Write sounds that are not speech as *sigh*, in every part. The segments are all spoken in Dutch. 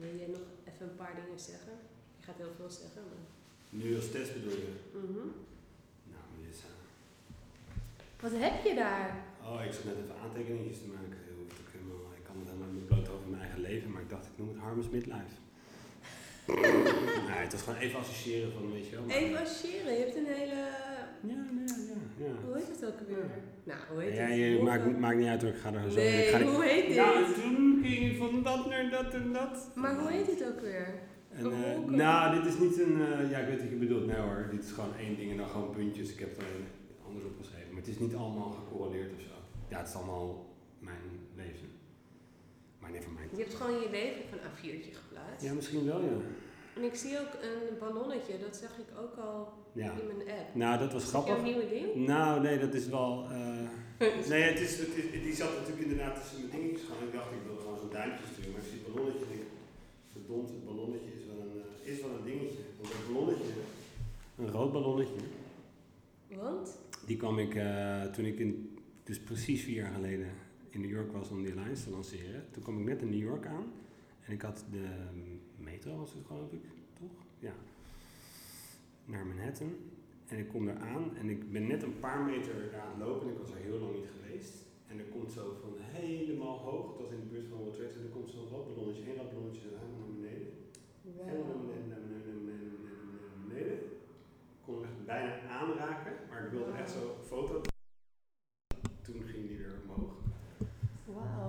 Wil jij nog even een paar dingen zeggen? Je gaat heel veel zeggen, maar... Nu als test bedoel je? Mhm. Nou, Melissa. Wat heb je daar? Oh, ik zat net even aantekeningen te maken. Je hoeft ook helemaal, ik kan het helemaal niet bloot over mijn eigen leven, maar ik dacht ik noem het Harm's Midlife. *laughs* nee, het was gewoon even associëren van, weet je wel. maar- Even associëren, je hebt een hele... Ja, nee, ja, ja. Hoe heet het ook alweer? Nou, hoe heet Ja, het? je, maakt, maakt niet uit hoor, ik ga er zo ik ga hoe heet dit? Ja, en toen ging je van dat naar dat en dat. Maar hoe heet het ook weer? En, eh, nou, dit is niet een, eh, ja ik weet wat je bedoelt, nee hoor, dit is gewoon één ding en dan gewoon puntjes. Ik heb het alleen anders opgeschreven, maar het is niet allemaal gecorreleerd of zo. Ja, het is allemaal mijn leven. Maar van mij. Je hebt gewoon je leven op een A4'tje geplaatst. Ja, misschien wel, ja. En ik zie ook een ballonnetje, dat zag ik ook al Ja. in mijn app. Nou, dat was Is grappig. nieuwe ding? Nou, nee, dat is wel. eh, *laughs* nee, het is, het is, die zat natuurlijk inderdaad tussen mijn dingetjes gewoon. Ik dacht, ik wil gewoon zo'n duimpje sturen, maar ik zie het ballonnetje en ik verdomd, het ballonnetje is wel een, eh, is wel een dingetje. Want dat ballonnetje, een rood ballonnetje, Want? die kwam ik eh, toen ik in, dus precies vier jaar geleden in New York was om die Alliance te lanceren. Toen kwam ik net in New York aan en ik had de metro, was het geloof ik, toch? Ja. Naar Manhattan. En ik kom daar aan en ik ben net een paar meter daar aan het lopen en ik was er heel lang niet geweest. En er komt zo van helemaal hoog, het was in de buurt van World Trade, Center, er komt zo'n rood ballonnetje, één rood ballonnetje zo helemaal naar beneden. Helemaal naar beneden, naar beneden, naar beneden, naar beneden, naar beneden. Ik kon hem bijna aanraken, maar ik wilde echt zo foto. Toen ging die weer omhoog.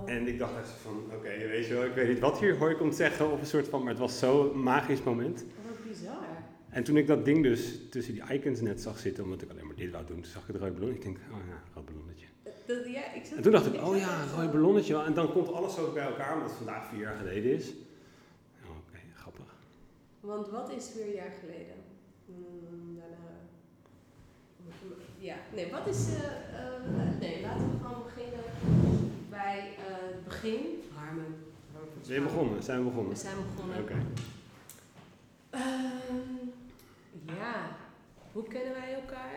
En ik dacht echt van, oké, weet je wel, ik weet niet wat hier hoor ik om te zeggen, of een soort van, maar het was zo'n magisch moment. Wat bizar. En toen ik dat ding dus tussen die icons net zag zitten, omdat ik alleen maar dit wou doen, toen zag ik het rode ballon. Ik denk, oh ja, rood ballonnetje. Dat, ja, ik zat En toen dacht ik, oh ja, rood ballonnetje. En dan komt alles zo bij elkaar, omdat het vandaag vier jaar geleden is. Oh, oké, grappig. Want wat is vier jaar geleden? Hmm, daarna. moet je me- Ja, nee, wat is. eh, eh, nee, laten we gewoon beginnen bij eh, het begin. Harmen. Ben je begonnen? Zijn we We begonnen? zijn begonnen. Oké. Ehm, ja, hoe kennen wij elkaar?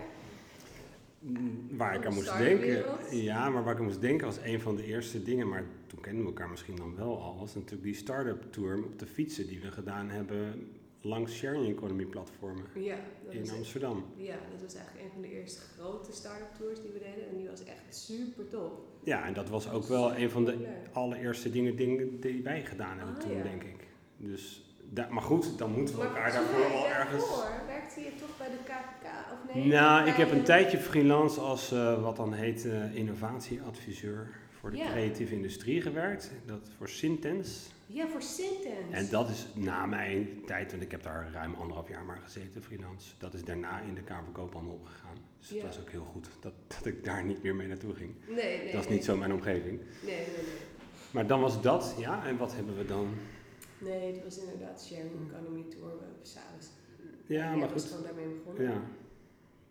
Mm, Waar ik aan moest denken. Ja, maar waar ik aan moest denken was een van de eerste dingen, maar toen kenden we elkaar misschien dan wel al, was natuurlijk die start-up tour op de fietsen die we gedaan hebben langs sharing economy platformen Ja, in Amsterdam. ja, dat was eigenlijk een van de eerste grote start-up tours die we deden. En die was echt super top. Ja, en dat was ook wel een van de allereerste dingen, dingen die wij gedaan hebben Ah, toen, ja. denk ik. Dus, da- maar goed, dan moeten we Maar elkaar daarvoor wel ergens... daarvoor werkte je toch bij de KVK, of nee? Nou, ik heb een tijdje freelance als eh, wat dan heet eh, innovatieadviseur voor de Ja. creatieve industrie gewerkt. Dat voor Sintens. Ja, voor Sintens. En dat is na mijn tijd, want ik heb daar ruim anderhalf jaar maar gezeten, freelance. Dat is daarna in de Kamer van Koophandel opgegaan. Dus het Ja. was ook heel goed dat, dat ik daar niet meer mee naartoe ging. Nee, nee. dat is nee. niet zo mijn omgeving. Nee, nee, nee. Maar dan was dat, ja. En wat hebben we dan? Nee, het was inderdaad Sharing Economy Tour. We. Ja, Jij maar was goed. gewoon daarmee begonnen. Ja,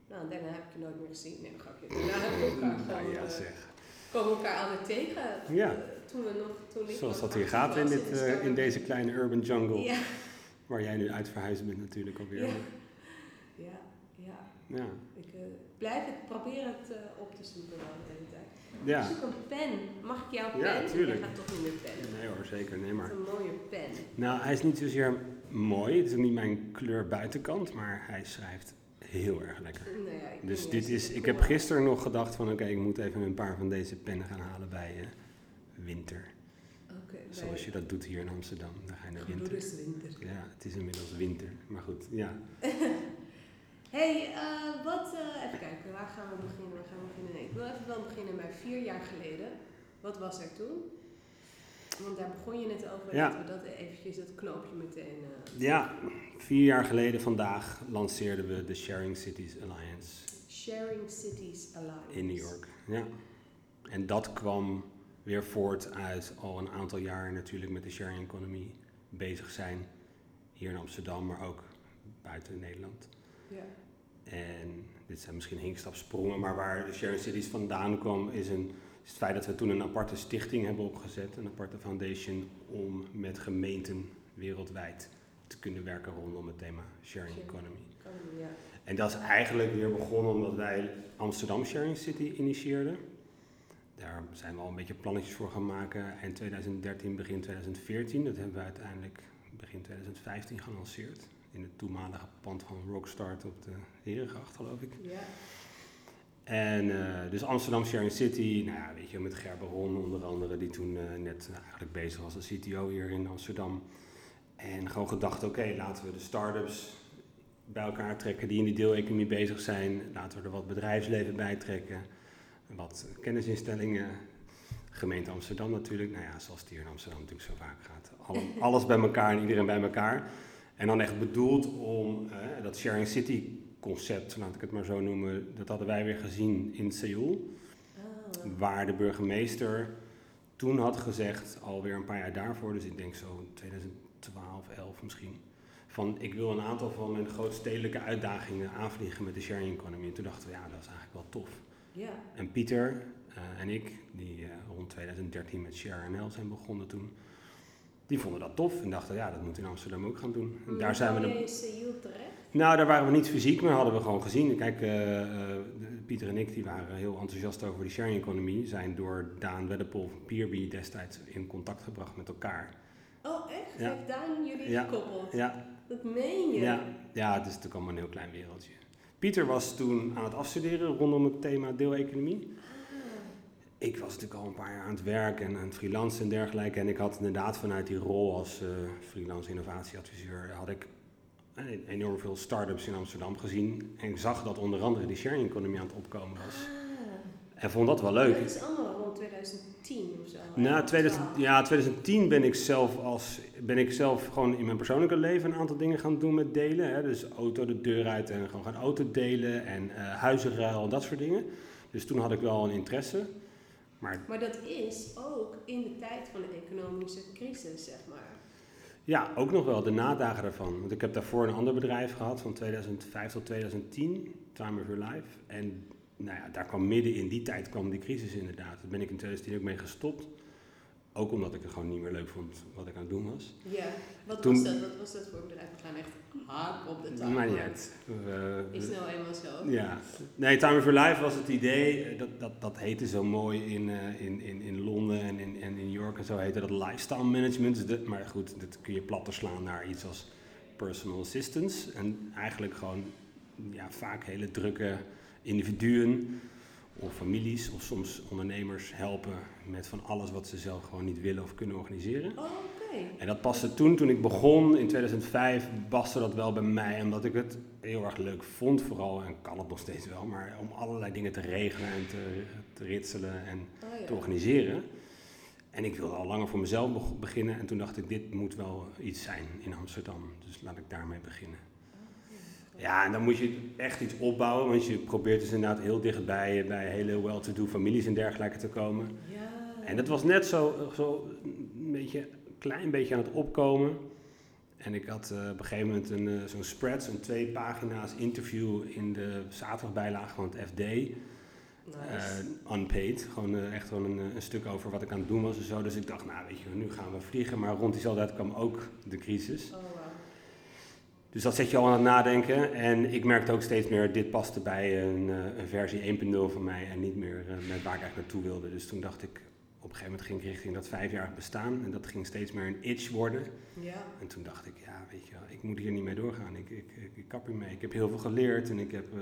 Nou, daarna heb ik je nooit meer gezien. Nee, grapje. Daarna elkaar nou gewoon, ja, eh, zeg. Komen elkaar altijd tegen. Ja. Eh, toen we nog, toen ik Zoals dat hier gaat in, dit, eh, in deze kleine urban jungle. Ja, Waar jij nu uit verhuisd bent natuurlijk alweer. ja, ja, ja. Ja. Ik eh, blijf het, probeer het op te zoeken wel de hele tijd. ja. Ik zoek een pen. Mag ik jouw Ja, pen? tuurlijk. Je gaat toch niet meer pennen. Nee hoor, zeker. Nee, maar. een mooie pen. Nou, hij is niet zozeer mooi. Het is ook niet mijn kleur buitenkant. Maar hij schrijft heel erg lekker. Nou ja, Dus dit is, ik heb gisteren nog gedacht van oké, ik moet even een paar van deze pennen gaan halen bij eh, winter. Zoals je dat doet hier in Amsterdam. Dan ga je naar winter. Ja, het is inmiddels winter. Maar goed, ja. *laughs* hey, eh, wat, eh, even kijken, waar gaan we beginnen? Waar gaan we beginnen? Ik wil even wel beginnen bij vier jaar geleden. Wat was er toen? Want daar begon je net over, Ja. dat we dat eventjes, dat knoopje meteen... eh, Ja, vier jaar geleden vandaag lanceerden we de Sharing Cities Alliance Sharing Cities Alliance. in New York. Ja. En dat kwam weer voort uit al een aantal jaar natuurlijk met de sharing economy bezig zijn. Hier in Amsterdam, maar ook buiten Nederland. Ja. En dit zijn misschien hinkstapsprongen, maar waar de Sharing Cities vandaan kwam, is, een, is het feit dat we toen een aparte stichting hebben opgezet, een aparte foundation, om met gemeenten wereldwijd te kunnen werken rondom het thema sharing economy. Ja. En dat is eigenlijk weer begonnen omdat wij Amsterdam Sharing City initieerden. daar zijn we al een beetje plannetjes voor gaan maken. Eind 2013, begin 2014. Dat hebben we uiteindelijk begin 2015 gelanceerd. In het toenmalige pand van Rockstart op de Herengracht, geloof ik. Ja. En uh, dus Amsterdam Sharing City, nou ja, weet je, met Gerberon onder andere, die toen uh, net eigenlijk bezig was als CTO hier in Amsterdam. En gewoon gedacht, oké, laten we de start-ups bij elkaar trekken die in die deeleconomie bezig zijn. Laten we er wat bedrijfsleven bij trekken, wat kennisinstellingen, gemeente Amsterdam natuurlijk. Nou ja, zoals het hier in Amsterdam natuurlijk zo vaak gaat. Alle, *laughs* alles bij elkaar en iedereen bij elkaar. En dan echt bedoeld om uh, dat Sharing City concept, laat ik het maar zo noemen, dat hadden wij weer gezien in Seoul. Oh. Waar de burgemeester toen had gezegd, alweer een paar jaar daarvoor, dus ik denk zo 2012, 11 misschien, van ik wil een aantal van mijn grootstedelijke uitdagingen aanvliegen met de sharing economy. En toen dachten we, ja, dat is eigenlijk wel tof. Yeah. En Pieter uh, en ik, die uh, rond 2013 met Share NL zijn begonnen toen, die vonden dat tof en dachten, ja, dat moeten we in Amsterdam ook gaan doen. En daar zijn we in Seoul terecht? Nou, daar waren we niet fysiek, maar hadden we gewoon gezien. Kijk, uh, uh, Pieter en ik die waren heel enthousiast over die sharing economy. Zijn door Daan Weddepol van Peerby destijds in contact gebracht met elkaar. Oh, echt? Ja. Heeft Daan jullie ja. gekoppeld? Ja. Dat meen je? Ja. ja, het is natuurlijk allemaal een heel klein wereldje. Pieter was toen aan het afstuderen rondom het thema deeleconomie. Ah. Ik was natuurlijk al een paar jaar aan het werk en aan het freelancen en dergelijke. En ik had inderdaad vanuit die rol als uh, freelance innovatieadviseur... had ik enorm veel start-ups in Amsterdam gezien. En ik zag dat onder andere die sharing economy aan het opkomen was. Ah. En vond dat wel leuk. Dat is allemaal rond 2010 of zo. Nou, 2000, ja, 2010 ben ik, zelf als, ben ik zelf gewoon in mijn persoonlijke leven een aantal dingen gaan doen met delen. Hè. Dus auto de deur uit en gewoon gaan auto delen en uh, huizenruil en dat soort dingen. Dus toen had ik wel een interesse. Maar, maar dat is ook in de tijd van de economische crisis, zeg maar. Ja, ook nog wel de nadagen daarvan. Want ik heb daarvoor een ander bedrijf gehad van 2005 tot 2010, Time of Your Life. En nou ja, daar kwam midden in die tijd kwam die crisis inderdaad. Daar ben ik in 2010 ook mee gestopt. Ook omdat ik het gewoon niet meer leuk vond wat ik aan het doen was. Ja, wat Toen, was dat? Wat was dat voor bedrijf? We gaan echt hard op de taal. Maar niet uit. Is nou eenmaal zo? Ja. Nee, Time of Your Life was het idee, eh, dat, dat, dat heette zo mooi in, uh, in, in, in Londen en in, en in New York en zo heette dat lifestyle management. Dus maar goed, dat kun je platter slaan naar iets als personal assistance. En eigenlijk gewoon ja, vaak hele drukke individuen of families of soms ondernemers helpen met van alles wat ze zelf gewoon niet willen of kunnen organiseren. Oh, okay. En dat paste toen, toen ik begon in 2005, paste dat wel bij mij, omdat ik het heel erg leuk vond vooral, en kan het nog steeds wel, maar om allerlei dingen te regelen en te, te ritselen en oh, ja. te organiseren. En ik wilde al langer voor mezelf beginnen en toen dacht ik, dit moet wel iets zijn in Amsterdam, dus laat ik daarmee beginnen. Ja, en dan moet je echt iets opbouwen, want je probeert dus inderdaad heel dichtbij bij hele well-to-do families en dergelijke te komen. Ja. En dat was net zo, zo een beetje, klein beetje aan het opkomen. En ik had uh, op een gegeven moment een, uh, zo'n spread, zo'n twee pagina's interview in de zaterdagbijlage van het FD. Nice. Uh, unpaid, gewoon echt gewoon een, een, stuk over wat ik aan het doen was en zo. Dus ik dacht, nou weet je, nu gaan we vliegen. Maar rond diezelfde tijd kwam ook de crisis. Oh, wow. Dus dat zet je al aan het nadenken. En ik merkte ook steeds meer, dit paste bij een, een versie 1.0 van mij en niet meer met waar ik eigenlijk naartoe wilde. Dus toen dacht ik, op een gegeven moment ging ik richting dat vijfjarig bestaan. En dat ging steeds meer een itch worden. Ja. En toen dacht ik, ja, weet je wel, ik moet hier niet mee doorgaan. Ik, ik, ik, ik kap hiermee. Ik heb heel veel geleerd en ik heb uh,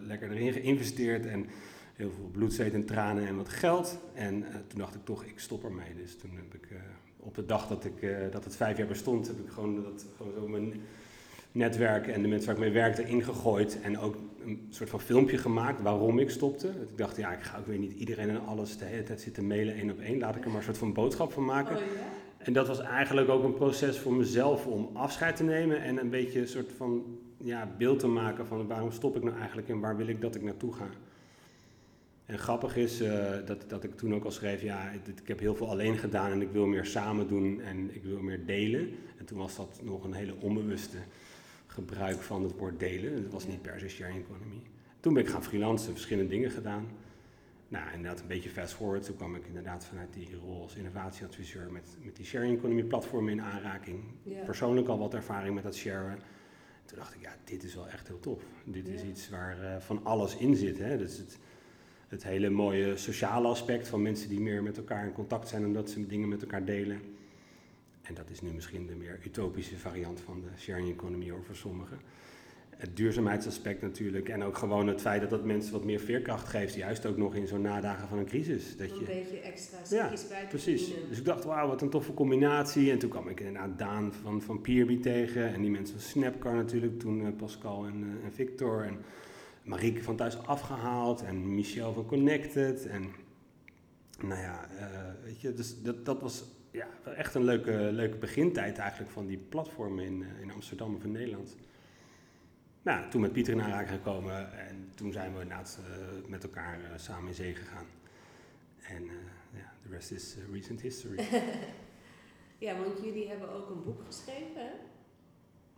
lekker erin geïnvesteerd. En heel veel bloed, zweet en tranen en wat geld. En uh, toen dacht ik toch, ik stop ermee. Dus toen heb ik uh, op de dag dat, ik, dat het vijf jaar bestond, heb ik gewoon, dat, gewoon zo mijn netwerk en de mensen waar ik mee werkte ingegooid. En ook een soort van filmpje gemaakt waarom ik stopte. Ik dacht, ja, ik ga ook weer niet iedereen en alles de hele tijd zitten mailen één op één. Laat ik er maar een soort van boodschap van maken. Oh, ja? En dat was eigenlijk ook een proces voor mezelf om afscheid te nemen en een beetje een soort van ja, beeld te maken van waarom stop ik nou eigenlijk en waar wil ik dat ik naartoe ga. En grappig is uh, dat, dat ik toen ook al schreef, ja, ik heb heel veel alleen gedaan en ik wil meer samen doen en ik wil meer delen. En toen was dat nog een hele onbewuste gebruik van het woord delen. Het was niet per se sharing economy. Toen ben ik gaan freelancen, verschillende dingen gedaan. Nou, inderdaad een beetje fast forward. Toen kwam ik inderdaad vanuit die rol als innovatieadviseur met, met die sharing economy platformen in aanraking. Persoonlijk al wat ervaring met dat sharen. Toen dacht ik, ja, dit is wel echt heel tof. Dit is iets waar eh, van alles in zit. Hè. Dus het, het hele mooie sociale aspect van mensen die meer met elkaar in contact zijn omdat ze dingen met elkaar delen. En dat is nu misschien de meer utopische variant van de sharing economy voor sommigen. Het duurzaamheidsaspect natuurlijk. En ook gewoon het feit dat dat mensen wat meer veerkracht geeft. Juist ook nog in zo'n nadagen van een crisis. Dat Een je, beetje extra Ja, bij te precies. verdienen. Dus ik dacht, wauw, wat een toffe combinatie. En toen kwam ik inderdaad Daan van, van Peerby tegen. En die mensen van Snapcar natuurlijk. Toen eh, Pascal en, eh, en Victor. En Marieke van Thuis Afgehaald. En Michel van Connected. En nou ja, eh, weet je, dus dat, dat was ja, wel echt een leuke, leuke begintijd eigenlijk van die platformen in, eh, in Amsterdam of in Nederland. Nou, toen met Pieter in aanraking gekomen en toen zijn we inderdaad eh, met elkaar eh, samen in zee gegaan. En eh, ja, de rest is recent history. *laughs* Ja, want jullie hebben ook een boek geschreven, hè?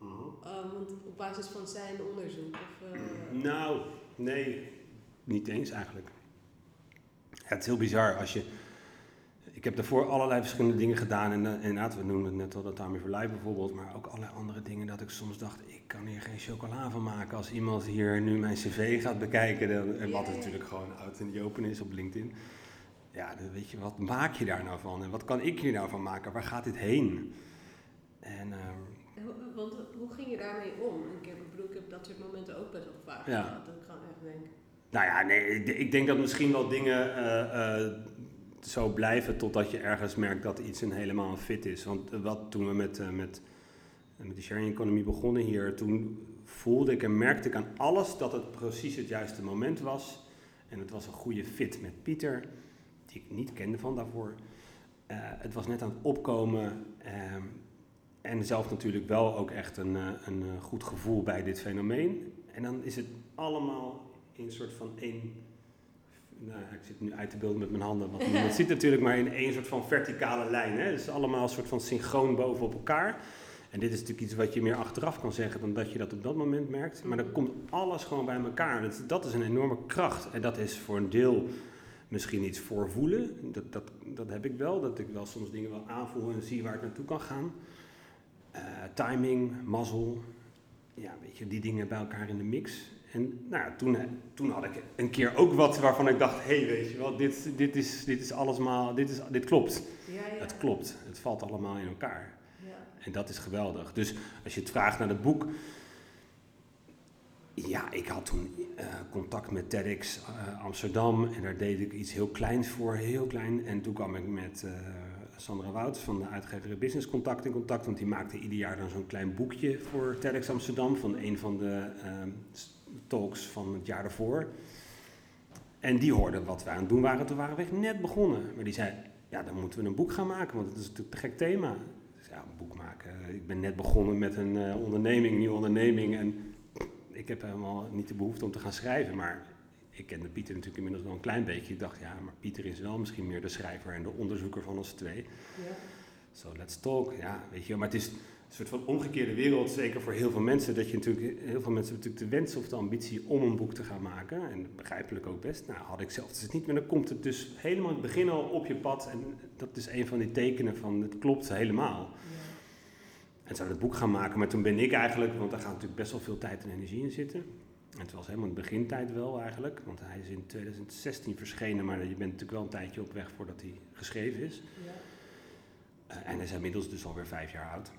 Uh, want op basis van zijn onderzoek. Of, eh, *clears throat* Nou, nee, niet eens eigenlijk. Ja, het is heel bizar als je. Ik heb daarvoor allerlei verschillende dingen gedaan. En eh, inderdaad, we noemen het net al dat for Life bijvoorbeeld. Maar ook allerlei andere dingen dat ik soms dacht: ik kan hier geen chocola van maken. Als iemand hier nu mijn cv gaat bekijken. Dan, en wat natuurlijk gewoon out in the open is op LinkedIn. Ja, dan weet je, wat maak je daar nou van? En wat kan ik hier nou van maken? Waar gaat dit heen? En. Ho- Want hoe ging je daarmee om? Ik, heb, ik bedoel, ik heb dat soort momenten ook best wel vaak Ja. gehad. Dat ik gewoon echt denk, Nou ja, nee, ik, ik denk dat misschien wel dingen eh, eh, zo blijven totdat je ergens merkt dat iets een helemaal fit is. Want eh, wat toen we met, eh, met, met de sharing economy begonnen hier, toen voelde ik en merkte ik aan alles dat het precies het juiste moment was. En het was een goede fit met Pieter, die ik niet kende van daarvoor. Eh, het was net aan het opkomen. ehm, en zelf natuurlijk wel ook echt een, eh, een eh, goed gevoel bij dit fenomeen. En dan is het allemaal in een soort van één. Nou, ik zit nu uit te beelden met mijn handen, want niemand ziet natuurlijk, maar in één soort van verticale lijn. Hè? Dus allemaal een soort van synchroon bovenop elkaar. En dit is natuurlijk iets wat je meer achteraf kan zeggen dan dat je dat op dat moment merkt. Maar dan komt alles gewoon bij elkaar. Dat, dat is een enorme kracht. En dat is voor een deel misschien iets voorvoelen. Dat, dat, dat heb ik wel. Dat ik wel soms dingen wel aanvoel en zie waar het naartoe kan gaan. Eh, timing, mazzel. Ja, weet je, die dingen bij elkaar in de mix. En nou, toen, toen had ik een keer ook wat waarvan ik dacht: hé, hey, weet je wel, dit, dit, is, dit is allesmaal, dit, is, dit klopt. ja, ja. Het klopt. Het valt allemaal in elkaar. Ja. En dat is geweldig. Dus als je het vraagt naar het boek. Ja, ik had toen eh, contact met TEDx eh, Amsterdam en daar deed ik iets heel kleins voor, heel klein. En toen kwam ik met eh, Sandra Wouts van de uitgeverij Business Contact in contact, want die maakte ieder jaar dan zo'n klein boekje voor TEDx Amsterdam van een van de ehm, talks van het jaar daarvoor. En die hoorde wat we aan het doen waren, toen waren we echt net begonnen. Maar die zei, ja, dan moeten we een boek gaan maken, want het is natuurlijk een te gek thema. Dus ja, een boek maken. Ik ben net begonnen met een eh, onderneming, een nieuwe onderneming. En ik heb helemaal niet de behoefte om te gaan schrijven. Maar ik kende Pieter natuurlijk inmiddels wel een klein beetje. Ik dacht, ja, maar Pieter is wel misschien meer de schrijver en de onderzoeker van ons twee. Ja. So let's talk. Ja, weet je, maar het is een soort van omgekeerde wereld, zeker voor heel veel mensen. Dat je natuurlijk, heel veel mensen hebben natuurlijk de wens of de ambitie om een boek te gaan maken. En begrijpelijk ook best. Nou, had ik zelf dus niet, maar dan komt het dus helemaal in het begin al op je pad. En dat is een van die tekenen van het klopt helemaal. Ja. En zou het boek gaan maken, maar toen ben ik eigenlijk, want daar gaat natuurlijk best wel veel tijd en energie in zitten. En het was helemaal in de begintijd wel eigenlijk, want hij is in 2016 verschenen, maar je bent natuurlijk wel een tijdje op weg voordat hij geschreven is. Ja. Eh, en hij is inmiddels dus alweer vijf jaar oud.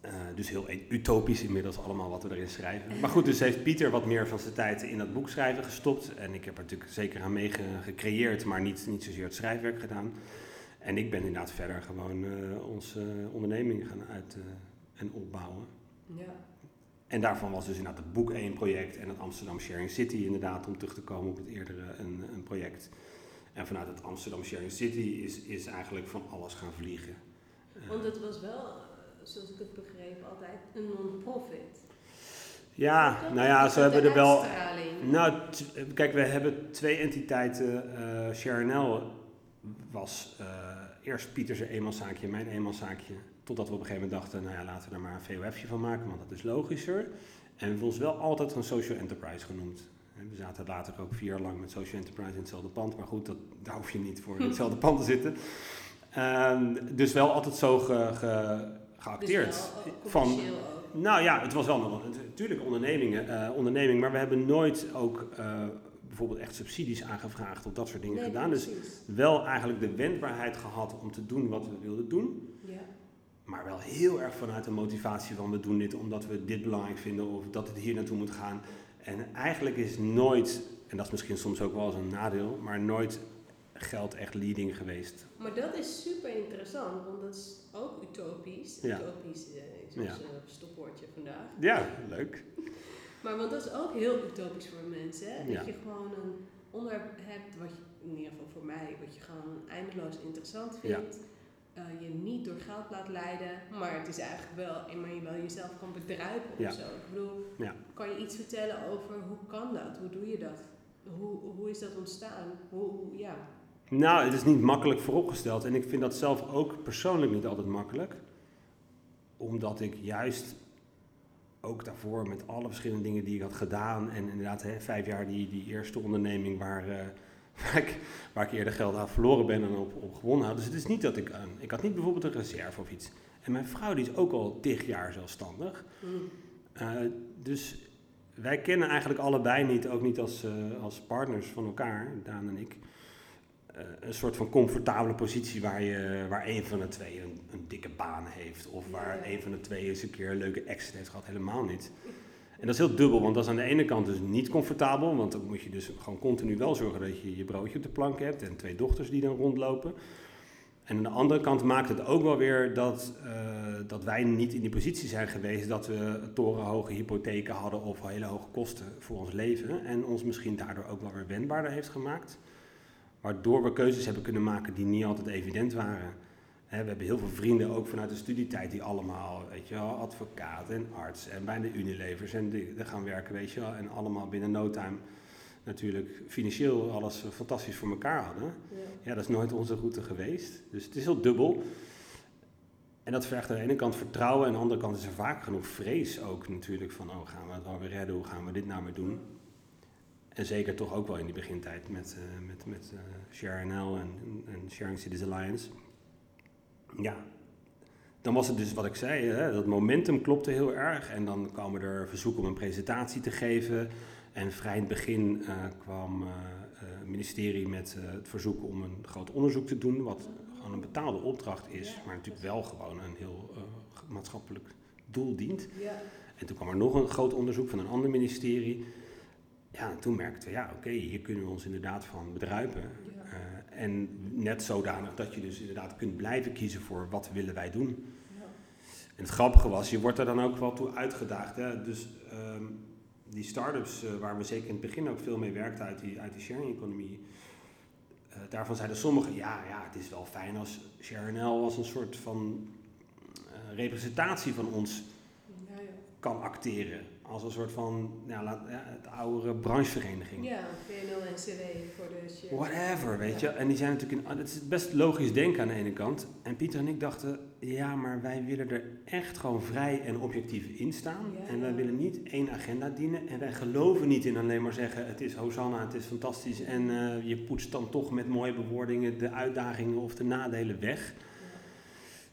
Eh, dus heel e- utopisch inmiddels allemaal wat we erin schrijven. Maar goed, dus heeft Pieter wat meer van zijn tijd in dat boek schrijven gestopt. En ik heb er natuurlijk zeker aan mee ge- gecreëerd, maar niet, niet zozeer het schrijfwerk gedaan. En ik ben inderdaad verder gewoon eh, onze onderneming gaan uit eh, en opbouwen. Ja. En daarvan was dus inderdaad het boek één project en het Amsterdam Sharing City inderdaad, om terug te komen op het eerdere een, een project. En vanuit het Amsterdam Sharing City is, is eigenlijk van alles gaan vliegen. Want het was wel, zoals ik het begreep, altijd een non-profit. ja, nou ja, zo hebben we er wel... Nou, kijk, we hebben twee entiteiten. eh Sharonel was eh, eerst Pieters eenmanszaakje, mijn eenmanszaakje. Totdat we op een gegeven moment dachten, nou ja, laten we er maar een VOF'je van maken, want dat is logischer. En we hebben ons wel altijd een social enterprise genoemd. En We zaten later ook vier jaar lang met social enterprise in hetzelfde pand. Maar goed, dat, daar hoef je niet voor in *laughs* hetzelfde pand te zitten. Ehm, dus wel altijd zo ge, ge- geacteerd. Dus van, ook. nou ja, het was wel een, natuurlijk ondernemingen, eh, onderneming, maar we hebben nooit ook eh, bijvoorbeeld echt subsidies aangevraagd of dat soort dingen Nee, gedaan. Dus wel eigenlijk de wendbaarheid gehad om te doen wat we wilden doen. Ja. Maar wel heel erg vanuit de motivatie van we doen dit omdat we dit belangrijk vinden of dat het hier naartoe moet gaan. En eigenlijk is nooit, en dat is misschien soms ook wel eens een nadeel, maar nooit geld echt leading geweest. Maar dat is super interessant, want dat is ook utopisch. Ja. Utopisch eh, is ons Ja. eh, stopwoordje vandaag. Ja, leuk. *laughs* Maar want dat is ook heel utopisch voor mensen. Hè? Dat je gewoon een onderwerp hebt, wat je, in ieder geval voor mij, wat je gewoon eindeloos interessant vindt. eh, je niet door geld laat leiden, maar het is eigenlijk wel, maar je wel jezelf kan bedruipen Ja. of zo. Ik bedoel, Ja. kan je iets vertellen over hoe kan dat? Hoe doe je dat? Hoe, hoe is dat ontstaan? Hoe, hoe- ja. Nou, het is niet makkelijk vooropgesteld en ik vind dat zelf ook persoonlijk niet altijd makkelijk. Omdat ik juist ook daarvoor met alle verschillende dingen die ik had gedaan en inderdaad hè, vijf jaar die, die eerste onderneming waar, eh, *laughs* waar, ik, waar ik eerder geld aan verloren ben en op, op gewonnen had. Dus het is niet dat ik, ik had niet bijvoorbeeld een reserve of iets. En mijn vrouw die is ook al tig jaar zelfstandig. Hm. Eh, dus wij kennen eigenlijk allebei niet, ook niet als, eh, als partners van elkaar, Daan en ik, een soort van comfortabele positie waar, je, waar een van de twee een, een dikke baan heeft. Of waar Ja. een van de twee eens een keer een leuke exit heeft gehad. Helemaal niet. En dat is heel dubbel, want dat is aan de ene kant dus niet comfortabel. Want dan moet je dus gewoon continu wel zorgen dat je je broodje op de plank hebt. En twee dochters die dan rondlopen. En aan de andere kant maakt het ook wel weer dat, eh, dat wij niet in die positie zijn geweest dat we torenhoge hypotheken hadden of hele hoge kosten voor ons leven. En ons misschien daardoor ook wel weer wendbaarder heeft gemaakt. Waardoor we keuzes hebben kunnen maken die niet altijd evident waren. We hebben heel veel vrienden, ook vanuit de studietijd, die allemaal, weet je wel, advocaat en arts en bij de Unilevers en die, die gaan werken, weet je wel. En allemaal binnen no time natuurlijk financieel alles eh, fantastisch voor elkaar hadden. Ja. Ja, dat is nooit onze route geweest. Dus het is heel dubbel. En dat vergt aan de ene kant vertrouwen, en aan de andere kant is er vaak genoeg vrees ook natuurlijk van, oh, gaan we het wel weer redden, hoe gaan we dit nou weer doen? En zeker toch ook wel in die begintijd met, eh met, met Share NL en, en Sharing Cities Alliance. Ja, dan was het dus wat ik zei, hè, dat momentum klopte heel erg. En dan kwamen er verzoeken om een presentatie te geven. En vrij in het begin eh, kwam het ministerie met het verzoek om een groot onderzoek te doen. Wat gewoon een betaalde opdracht is, maar natuurlijk wel gewoon een heel maatschappelijk doel dient. Ja. En toen kwam er nog een groot onderzoek van een ander ministerie. Ja, en toen merkten we, ja, oké, hier kunnen we ons inderdaad van bedruipen. Ja. Eh, en net zodanig dat je dus inderdaad kunt blijven kiezen voor wat willen wij doen. Ja. En het grappige was, je wordt er dan ook wel toe uitgedaagd. Hè? Dus ehm, die start-ups eh, waar we zeker in het begin ook veel mee werkten uit die, uit die sharing-economie. eh, daarvan zeiden sommigen, ja, ja, het is wel fijn als ShareNL als een soort van representatie van ons ja. kan acteren. Als een soort van, ja, laat, ja, het oudere branchevereniging. Ja, VNO-NCW voor de. Whatever, weet je. En die zijn natuurlijk, in, het is best logisch denken aan de ene kant. En Pieter en ik dachten, ja, maar wij willen er echt gewoon vrij en objectief in staan. Ja. En wij willen niet één agenda dienen. En wij geloven niet in alleen maar zeggen, het is Hosanna, het is fantastisch. En eh, je poetst dan toch met mooie bewoordingen de uitdagingen of de nadelen weg.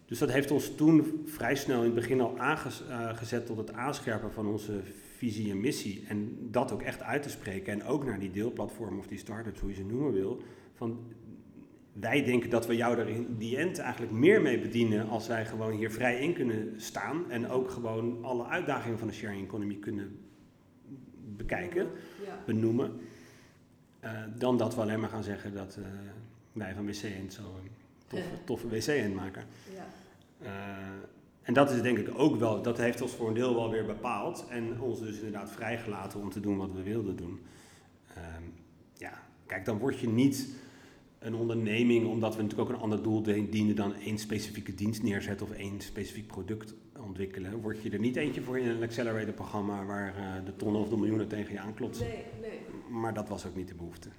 Dus dat heeft ons toen vrij snel in het begin al aangezet tot het aanscherpen van onze visie en missie. En dat ook echt uit te spreken. En ook naar die deelplatform of die start-ups, hoe je ze noemen wil. Van, wij denken dat we jou er in die end eigenlijk meer mee bedienen als wij gewoon hier vrij in kunnen staan. En ook gewoon alle uitdagingen van de sharing economy kunnen bekijken, Ja. benoemen. eh, dan dat we alleen maar gaan zeggen dat eh, wij van WC End zo toffe, toffe WC End maken. Ja. Eh, en dat is denk ik ook wel, dat heeft ons voor een deel wel weer bepaald. En ons dus inderdaad vrijgelaten om te doen wat we wilden doen. Ehm, ja, kijk, dan word je niet een onderneming, omdat we natuurlijk ook een ander doel dienen dan één specifieke dienst neerzetten of één specifiek product ontwikkelen. Word je er niet eentje voor in een accelerator programma waar eh, de tonnen of de miljoenen tegen je aanklopt. Nee, nee. Maar dat was ook niet de behoefte.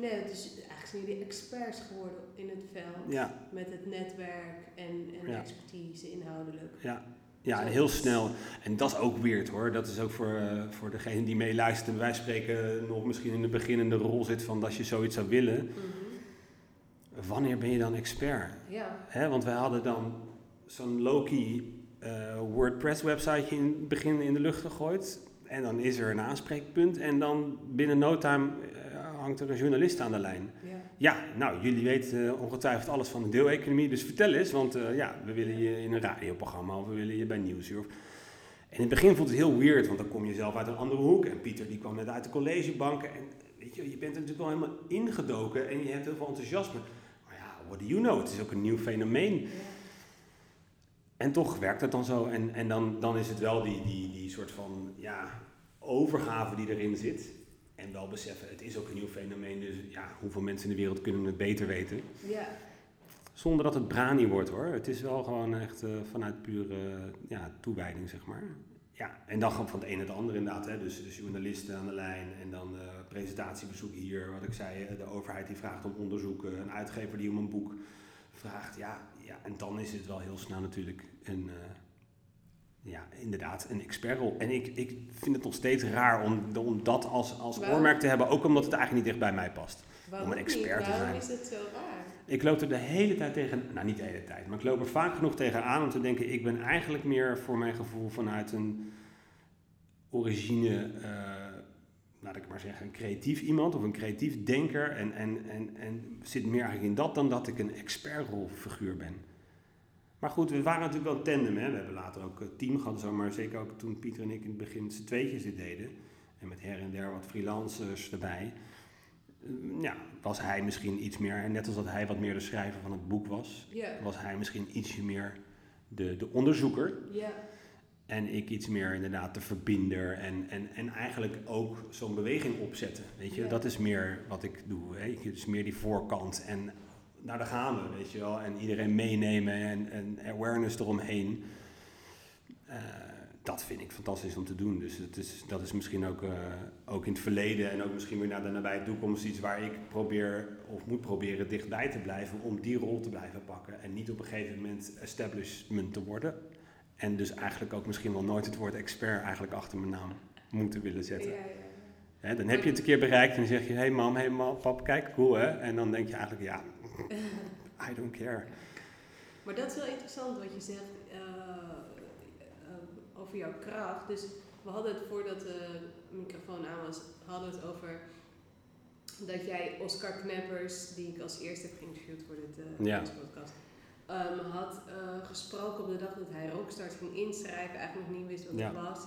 Nee, is eigenlijk zijn jullie experts geworden in het veld. Ja, Met het netwerk en, en Ja. expertise inhoudelijk. Ja, ja en heel snel. En dat is ook weird hoor. Dat is ook voor, eh, voor degene die meeluistert. Wij spreken nog misschien in de beginnende rol zit van als je zoiets zou willen. Mhm. Wanneer ben je dan expert? Ja. Hè, want wij hadden dan zo'n Loki eh, WordPress websiteje in het begin in de lucht gegooid. En dan is er een aanspreekpunt. En dan binnen no time hangt er een journalist aan de lijn. Ja. Ja, nou, jullie weten eh, ongetwijfeld alles van de deeleconomie, dus vertel eens, want eh, ja, we willen je in een radioprogramma of we willen je bij Nieuwsuur. Of... En in het begin voelt het heel weird, want dan kom je zelf uit een andere hoek. En Pieter die kwam net uit de collegebanken. En weet je, je bent er natuurlijk wel helemaal ingedoken en je hebt heel veel enthousiasme. Maar ja, what do you know? Het is ook een nieuw fenomeen. Ja. En toch werkt het dan zo. En, en dan, dan is het wel die, die, die soort van ja, overgave die erin zit. En wel beseffen, het is ook een nieuw fenomeen. Dus ja, hoeveel mensen in de wereld kunnen het beter weten? Ja. Zonder dat het brani wordt hoor. Het is wel gewoon echt eh, vanuit pure ja, toewijding, zeg maar. Ja, en dan gewoon van het een naar het ander inderdaad. Hè. Dus de journalisten aan de lijn en dan presentatiebezoek hier. Wat ik zei, de overheid die vraagt om onderzoeken. Een uitgever die om een boek vraagt. Ja, ja en dan is het wel heel snel natuurlijk een, eh, ja, inderdaad een expertrol. En ik, ik vind het nog steeds raar om, om dat als, als Waarom? oormerk te hebben. Ook omdat het eigenlijk niet dicht bij mij past. Waarom een expert niet? te Waarom zijn. is het zo raar? Ik loop er de hele tijd tegen, nou niet de hele tijd, maar ik loop er vaak genoeg tegen aan om te denken, ik ben eigenlijk meer voor mijn gevoel vanuit een origine, eh, laat ik maar zeggen, een creatief iemand of een creatief denker en, en, en, en zit meer eigenlijk in dat dan dat ik een expertrolfiguur ben. Maar goed, we waren natuurlijk wel een tandem, hè. we hebben later ook een team gehad, zo, maar zeker ook toen Pieter en ik in het begin z'n tweetjes dit deden en met her en der wat freelancers erbij eh, ja, was hij misschien iets meer, en net als dat hij wat meer de schrijver van het boek was, was hij misschien ietsje meer de, de onderzoeker. Ja. En ik iets meer inderdaad de verbinder en, en, en eigenlijk ook zo'n beweging opzetten. Weet je, dat is meer wat ik doe. Hè? Dus meer die voorkant en nou daar gaan we, weet je wel. En iedereen meenemen en, en awareness eromheen. Eh, dat vind ik fantastisch om te doen. Dus het is, dat is misschien ook, eh, ook in het verleden en ook misschien weer naar de nabije toekomst iets waar ik probeer of moet proberen dichtbij te blijven om die rol te blijven pakken. En niet op een gegeven moment establishment te worden. En dus eigenlijk ook misschien wel nooit het woord expert eigenlijk achter mijn naam moeten willen zetten. ja. Dan heb je het een keer bereikt en dan zeg je, hey mam, hey mam, pap, kijk, cool hè. En dan denk je eigenlijk, ja, *laughs* I don't care. Maar dat is wel interessant wat je zegt eh, eh, over jouw kracht. Dus we hadden het voordat de microfoon aan was, hadden we het over dat jij Oscar Kneppers, die ik als eerste heb geïnterviewd voor dit eh, Ja. podcast, ehm, had gesproken op de dag dat hij Rockstars ging inschrijven, eigenlijk nog niet wist wat Ja. het was.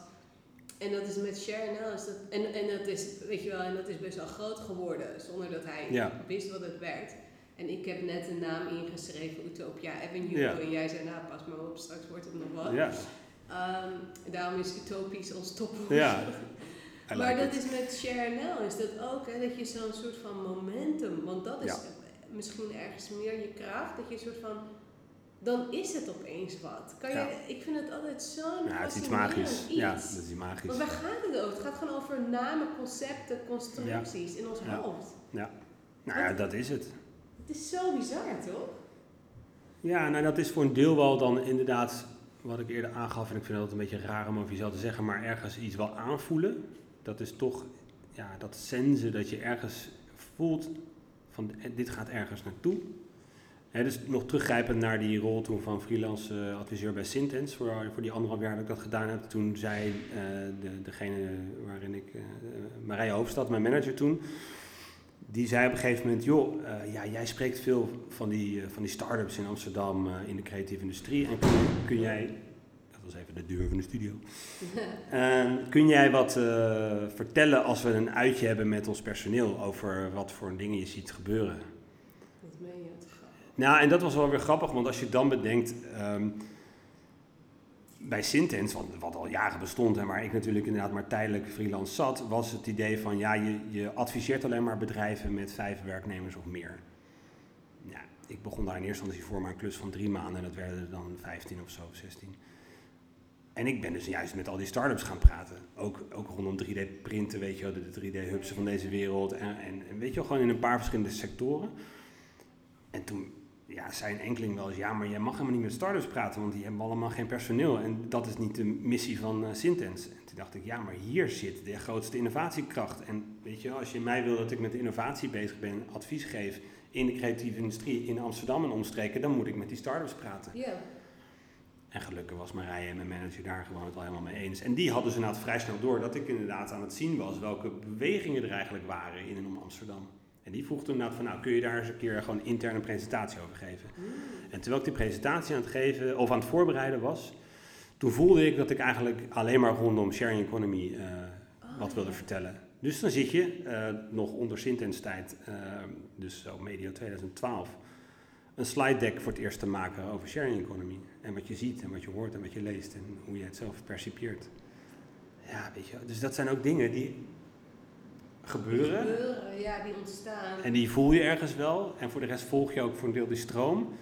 En dat is met Sharon is dat, en, en dat is, weet je wel, en dat is best wel groot geworden, zonder dat hij Ja. wist wat het werd. En ik heb net een naam ingeschreven, Utopia Avenue. Ja. En jij zei, nou pas maar op, straks wordt het nog wat. Ja, Ehm, daarom is utopisch ons topwoord. Ja, *laughs* maar dat it. is met Share is dat ook, hè, dat je zo'n soort van momentum, want dat is Ja. misschien ergens meer je kracht, dat je een soort van, dan is het opeens wat. Kan je, Ja. Ik vind het altijd zo'n Ja, het is iets magisch. iets. Ja, dat is iets magisch. Maar waar gaat het over? Het gaat gewoon over namen, concepten, constructies in ons Ja. hoofd. Nou ja, dat is het. Het is zo bizar, toch? Ja, nou dat is voor een deel wel dan inderdaad wat ik eerder aangaf. En ik vind altijd een beetje raar om over jezelf te zeggen, maar ergens iets wel aanvoelen. Dat is toch, ja, dat sensen dat je ergens voelt van eh, dit gaat ergens naartoe. Dus nog teruggrijpend naar die rol toen van freelance eh, adviseur bij Sintens, voor, voor die anderhalf jaar dat ik dat gedaan heb. Toen zei eh, de, degene waarin ik, eh, Marije Hoofdstad, mijn manager toen, die zei op een gegeven moment, joh, eh, ja, jij spreekt veel van die, eh, van die start-ups in Amsterdam eh, in de creatieve industrie. En kun, kun jij, dat was even de deur van de studio, *laughs* Eh, kun jij wat vertellen als we een uitje hebben met ons personeel over wat voor dingen je ziet gebeuren? Dat meen je. Nou, en dat was wel weer grappig, want als je dan bedenkt, ehm, bij Sintens, wat, wat al jaren bestond en waar ik natuurlijk inderdaad maar tijdelijk freelance zat, was het idee van ja, je, je adviseert alleen maar bedrijven met vijf werknemers of meer. Ja, ik begon daar in eerste instantie voor maar een klus van drie maanden en dat werden er dan 15 of zo, 16. En ik ben dus juist met al die start-ups gaan praten. Ook, ook rondom 3D-printen, weet je wel, de 3D-hubsen van deze wereld. En, en, weet je wel, gewoon in een paar verschillende sectoren. En toen ja, zei een enkeling wel eens, ja, maar jij mag helemaal niet met start-ups praten, want die hebben allemaal geen personeel. En dat is niet de missie van eh Sintens. En toen dacht ik, ja, maar hier zit de grootste innovatiekracht. En weet je wel, als je mij wil dat ik met innovatie bezig ben, advies geef in de creatieve industrie in Amsterdam en omstreken, dan moet ik met die start-ups praten. Ja. En gelukkig was Marije en mijn manager daar gewoon het al helemaal mee eens. En die hadden ze inderdaad vrij snel door dat ik inderdaad aan het zien was welke bewegingen er eigenlijk waren in en om Amsterdam. En die vroeg toen van, nou kun je daar eens een keer gewoon interne presentatie over geven. En terwijl ik die presentatie aan het geven, of aan het voorbereiden was, toen voelde ik dat ik eigenlijk alleen maar rondom sharing economy eh, wat Oh, wilde ja. vertellen. Dus dan zit je, eh, nog onder Sintens tijd, eh, dus zo medio 2012, een slide deck voor het eerst te maken over sharing economy. En wat je ziet en wat je hoort en wat je leest en hoe je het zelf percipieert. Ja, weet je, dus dat zijn ook dingen die gebeuren. Gebeuren, ja, die ontstaan. En die voel je ergens wel. En voor de rest volg je ook voor een deel die stroom.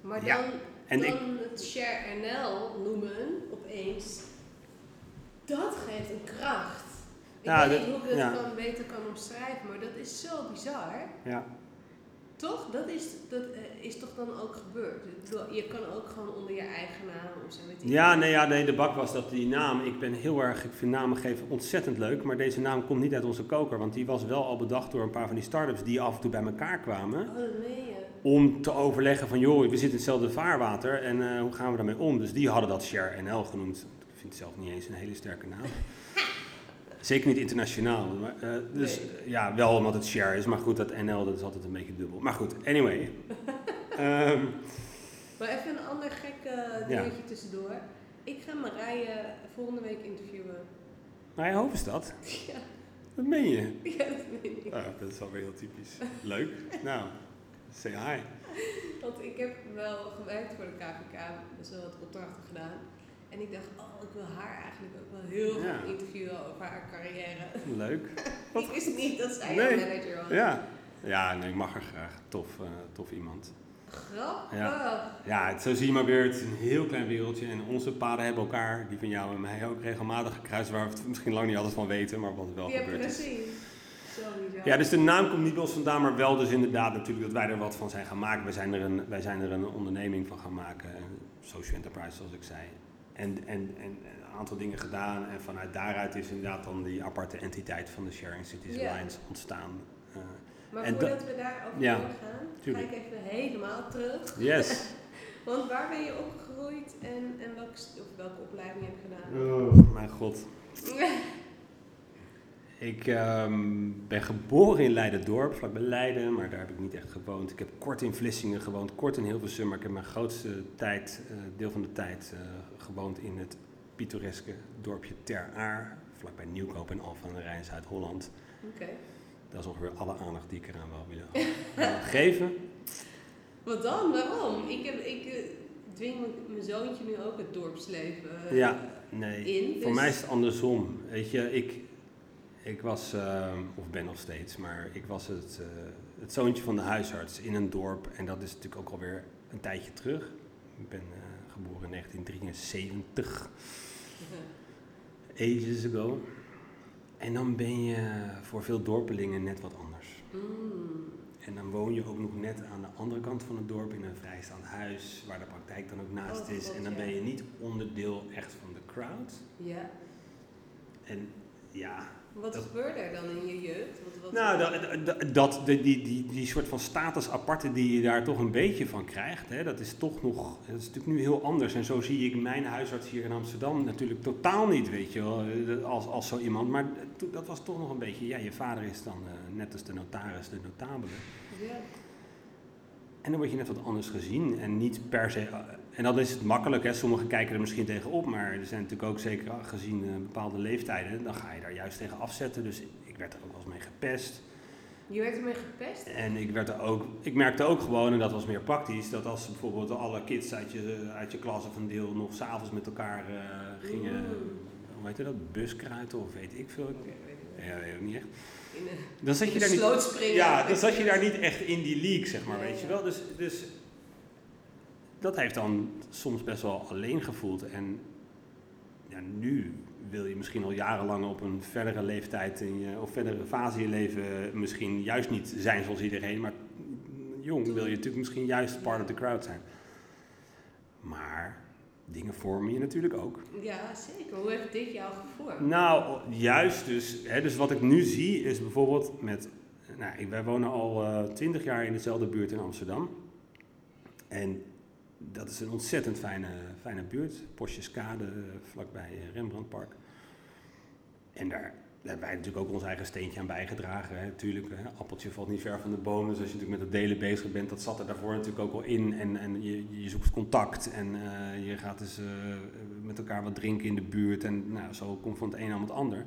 Maar Ja, dan, en dan ik- het Share NL noemen opeens, dat geeft een kracht. Ik weet niet hoe ik het ja. kan, beter kan omschrijven, maar dat is zo bizar. Ja, Toch? Dat is, dat, eh, is toch dan ook gebeurd? Ik bedoel, je kan ook gewoon onder je eigen naam of zo. Ik ja, nee, ja, nee, de bak was dat die naam. Ik ben heel erg, ik vind namen geven ontzettend leuk. Maar deze naam komt niet uit onze koker. Want die was wel al bedacht door een paar van die start-ups die af en toe bij elkaar kwamen. Oh, dat meen je. Om te overleggen van, joh, we zitten in hetzelfde vaarwater. En eh, hoe gaan we daarmee om? Dus die hadden dat Share NL genoemd. Ik vind het zelf niet eens een hele sterke naam. Zeker niet internationaal. Maar, eh, dus Nee. eh, ja, wel omdat het share is. Maar goed, dat NL dat is altijd een beetje dubbel. Maar goed, anyway. *laughs* Ehm, Maar even een ander gek Ja. dingetje tussendoor. Ik ga Marije volgende week interviewen. maar Hoofdstad, *laughs* Ja, dat meen je. ja dat weet ik. Oh, dat is wel weer heel typisch. Leuk. *laughs* Nou, say hi. Want ik heb wel gewerkt voor de KVK, dus wel wat opdrachten gedaan. En ik dacht, oh, ik wil haar eigenlijk ook wel heel Ja. graag interviewen over haar carrière. Leuk. *laughs* ik wist niet dat zij Nee. manager was. Ja. Ja, nee, ik mag er graag. Tof, eh, tof iemand. Grappig. Ja, het, zo zie je maar weer, het is een heel klein wereldje. En onze paden hebben elkaar, die van jou en mij, ook regelmatig gekruist. Waar we het misschien lang niet altijd van weten, maar wat wel je gebeurd is. gezien. Sowieso. Ja, dus de naam komt niet bij ons vandaan, maar wel dus inderdaad natuurlijk dat wij er wat van zijn gaan maken. Wij zijn er een, wij zijn er een onderneming van gaan maken, een social enterprise zoals ik zei. En, en, en een aantal dingen gedaan en vanuit daaruit is inderdaad dan die aparte entiteit van de Sharing Cities Ja. Alliance ontstaan. Eh, Maar voordat we daarover Ja, tuurlijk. ga ik even helemaal terug. yes. *laughs* Want waar ben je opgegroeid en, en welke, of welke opleiding heb je gedaan? Oh, mijn god. *laughs* Ik ehm, ben geboren in Leiden-dorp, vlakbij Leiden, maar daar heb ik niet echt gewoond. Ik heb kort in Vlissingen gewoond, kort in Hilversum, maar ik heb mijn grootste tijd, eh, deel van de tijd, eh, gewoond in het pittoreske dorpje Ter Aar, vlakbij Nieuwkoop en Alphen aan de Rijn, Zuid-Holland. Oké. Dat is ongeveer alle aandacht die ik eraan wil willen *laughs* geven. Wat dan? Waarom? Ik, heb, ik eh, dwing mijn- zoontje nu ook het dorpsleven Ja, nee. in. Voor dus- mij is het andersom. Weet je, ik, ik was, eh, of ben nog steeds, maar ik was het, eh, het zoontje van de huisarts in een dorp. En dat is natuurlijk ook alweer een tijdje terug. Ik ben eh, geboren in 1973, *laughs* ages ago. En dan ben je voor veel dorpelingen net wat anders. Mm. En dan woon je ook nog net aan de andere kant van het dorp in een vrijstaand huis, waar de praktijk dan ook naast Oh, is. God, En dan ja. ben je niet onderdeel echt van de crowd. Ja. En ja, Wat Dat- gebeurde er dan in je jeugd? Wat, wat nou, dat, dat, dat, die, die, die, soort van status aparte die je daar toch een beetje van krijgt, hè, dat is toch nog, dat is natuurlijk nu heel anders. En zo zie ik mijn huisarts hier in Amsterdam natuurlijk totaal niet, weet je wel, als, als zo iemand. Maar dat was toch nog een beetje, ja, je vader is dan eh, net als de notaris, de notabele. Ja. En dan word je net wat anders gezien en niet per se. En dan is het makkelijk, hè? sommigen kijken er misschien tegen op, maar er zijn natuurlijk ook zeker gezien eh, bepaalde leeftijden, dan ga je daar juist tegen afzetten. Dus ik werd er ook wel eens mee gepest. Je werd ermee gepest? En ik, werd er ook, ik merkte ook gewoon, en dat was meer praktisch, dat als bijvoorbeeld alle kids uit je, uit je klas of een deel nog s'avonds met elkaar eh, gingen, Mm. hoe heet dat, buskruiten of weet ik veel. Oké, weet ik. Ja, weet ik niet echt. In een, Dan zat in je daar niet. sloot springen. Ja, dan zat je daar niet echt in die league, zeg maar, weet je wel. Dus, dus dat heeft dan soms best wel alleen gevoeld. En ja, nu wil je misschien al jarenlang op een verdere leeftijd in je, of verdere fase in je leven misschien juist niet zijn zoals iedereen, maar jong wil je natuurlijk misschien juist part of the crowd zijn. Maar dingen vormen je natuurlijk ook. Ja, zeker. Hoe heeft dit jou gevormd? Nou, juist dus. Hè, dus wat ik nu zie is bijvoorbeeld met... Nou, wij wonen al twintig jaar in dezelfde buurt in Amsterdam. En dat is een ontzettend fijne, fijne buurt. Posjeskade, uh, vlakbij Rembrandtpark. En daar, daar hebben wij natuurlijk ook ons eigen steentje aan bijgedragen. Hè. Natuurlijk, hè, appeltje valt niet ver van de boom. Dus als je natuurlijk met het delen bezig bent, dat zat er daarvoor natuurlijk ook al in. En, en je, je zoekt contact en uh, je gaat dus uh, met elkaar wat drinken in de buurt. En nou, zo komt van het een aan het ander.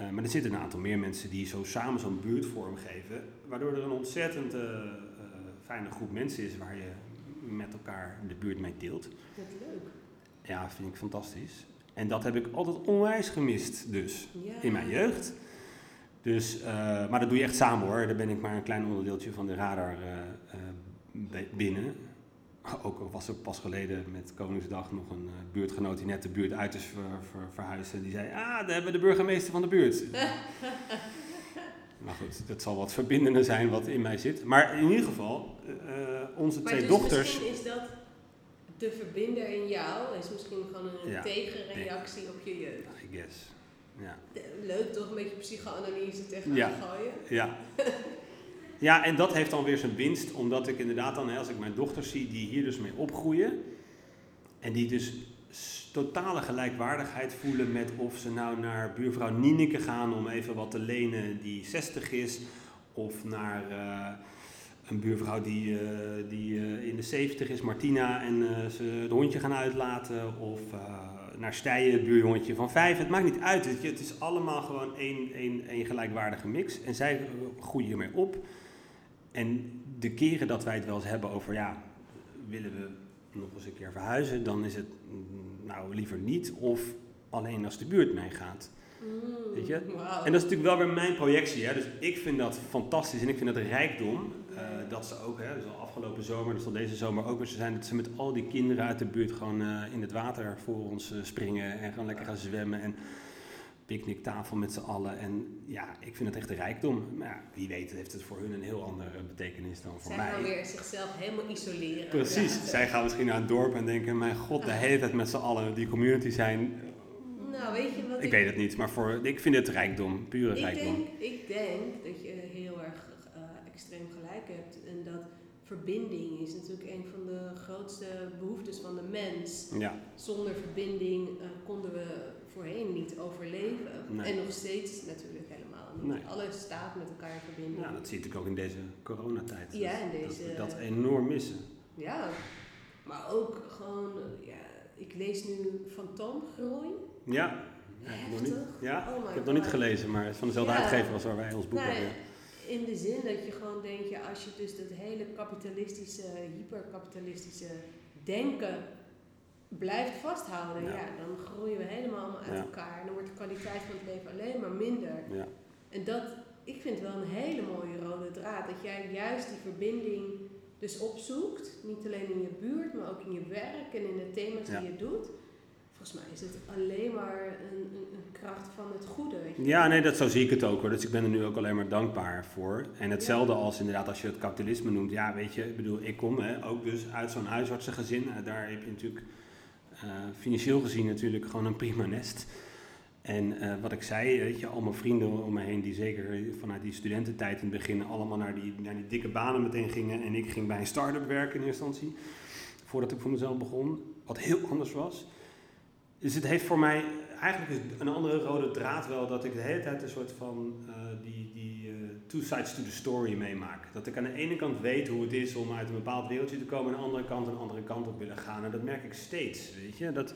Uh, maar er zitten een aantal meer mensen die zo samen zo'n buurt vormgeven. Waardoor er een ontzettend fijne groep mensen is waar je met elkaar de buurt mee deelt. Dat is leuk. Ja, vind ik fantastisch. En dat heb ik altijd onwijs gemist, dus Ja. in mijn jeugd. Dus, uh, maar dat doe je echt samen hoor. Daar ben ik maar een klein onderdeeltje van de radar uh, uh, binnen. Ook was er pas geleden met Koningsdag nog een buurtgenoot die net de buurt uit is ver, ver, verhuisd. En die zei, ah, daar hebben we de burgemeester van de buurt. *laughs* maar goed, dat zal wat verbindender zijn wat in mij zit. Maar in ieder geval, onze maar twee dus dochters... Misschien is dat de verbinder in jou is misschien gewoon een Ja, tegenreactie op je jeugd. I guess. Ja. Leuk toch, een beetje psychoanalyse tegenaan Ja. gooien. Ja. ja, en dat heeft dan weer zijn winst, omdat ik inderdaad dan, als ik mijn dochters zie die hier dus mee opgroeien, en die dus totale gelijkwaardigheid voelen met of ze nou naar buurvrouw Nieneke gaan om even wat te lenen die 60 is, of naar eh, een buurvrouw die, eh, die eh, in de 70 is, Martina, en eh, ze het hondje gaan uitlaten, of naar Stijen, het buurhondje van 5. Het maakt niet uit, je. het is allemaal gewoon één, één, één gelijkwaardige mix. En zij groeien hiermee op. En de keren dat wij het wel eens hebben over, ja, willen we nog eens een keer verhuizen, dan is het mm, nou liever niet, of alleen als de buurt meegaat. Mm, Weet je? En dat is natuurlijk wel weer mijn projectie. Hè? Dus ik vind dat fantastisch en ik vind dat rijkdom. Eh, dat ze ook, hè, dus al afgelopen zomer, dus al deze zomer ook weer zo zijn, dat ze met al die kinderen uit de buurt gewoon eh, in het water voor ons eh, springen en gewoon lekker gaan zwemmen. En picknicktafel met z'n allen. En ja, ik vind het echt een rijkdom. Maar ja, wie weet heeft het voor hun een heel andere betekenis dan voor Zij mij. gaan weer zichzelf helemaal isoleren. Precies. Ja. Zij gaan misschien naar een dorp en denken, mijn god, de hele tijd met z'n allen die community zijn. Nou, weet je wat Ik weet het niet, maar voor, ik vind het rijkdom, pure Ik rijkdom. denk, ik denk dat je heel erg eh, extreem gelijk hebt. En dat verbinding is natuurlijk een van de grootste behoeftes van de mens. Ja, Zonder verbinding eh, konden we voorheen niet overleven. Nee. En nog steeds natuurlijk helemaal niet. Nee. Alles staat met elkaar in verbinding. ja, dat zie je natuurlijk ook in deze coronatijd. Ja, in Dat deze- we dat enorm missen. Ja, maar ook gewoon, ja, ik lees nu Fantoomgroei. Ja, ja, ik heb nog niet, Heftig. ja Oh ik heb nog niet gelezen, maar het is van dezelfde Ja. uitgever als waar wij ons boek Nou, hebben. In de zin dat je gewoon denkt, ja, als je dus dat hele kapitalistische, hyperkapitalistische denken blijft vasthouden, ja. Ja. dan groeien we helemaal allemaal uit Ja. elkaar. En dan wordt de kwaliteit van het leven alleen maar minder. Ja. En dat, ik vind wel een hele mooie rode draad. Dat jij juist die verbinding dus opzoekt. Niet alleen in je buurt, maar ook in je werk en in de thema's die je doet. Volgens mij is het alleen maar een, een, een kracht van het goede. Weet je? Ja, nee, dat zo zie ik het ook hoor. Dus ik ben er nu ook alleen maar dankbaar voor. En hetzelfde als inderdaad als je het kapitalisme noemt. Ja, weet je, ik bedoel, ik kom hè, ook dus uit zo'n huisartsengezin. Eh, daar heb je natuurlijk eh, financieel gezien natuurlijk gewoon een prima nest. En eh, wat ik zei, weet je, al mijn vrienden om me heen die zeker vanuit die studententijd in het begin allemaal naar die, naar die dikke banen meteen gingen. En ik ging bij een start-up werken in eerste instantie, voordat ik voor mezelf begon, wat heel *laughs* anders was. Dus het heeft voor mij eigenlijk een andere rode draad wel dat ik de hele tijd een soort van eh, die, die eh, two sides to the story meemaak. Dat ik aan de ene kant weet hoe het is om uit een bepaald wereldje te komen, en aan de andere kant een andere kant op willen gaan. En dat merk ik steeds, weet je. Dat,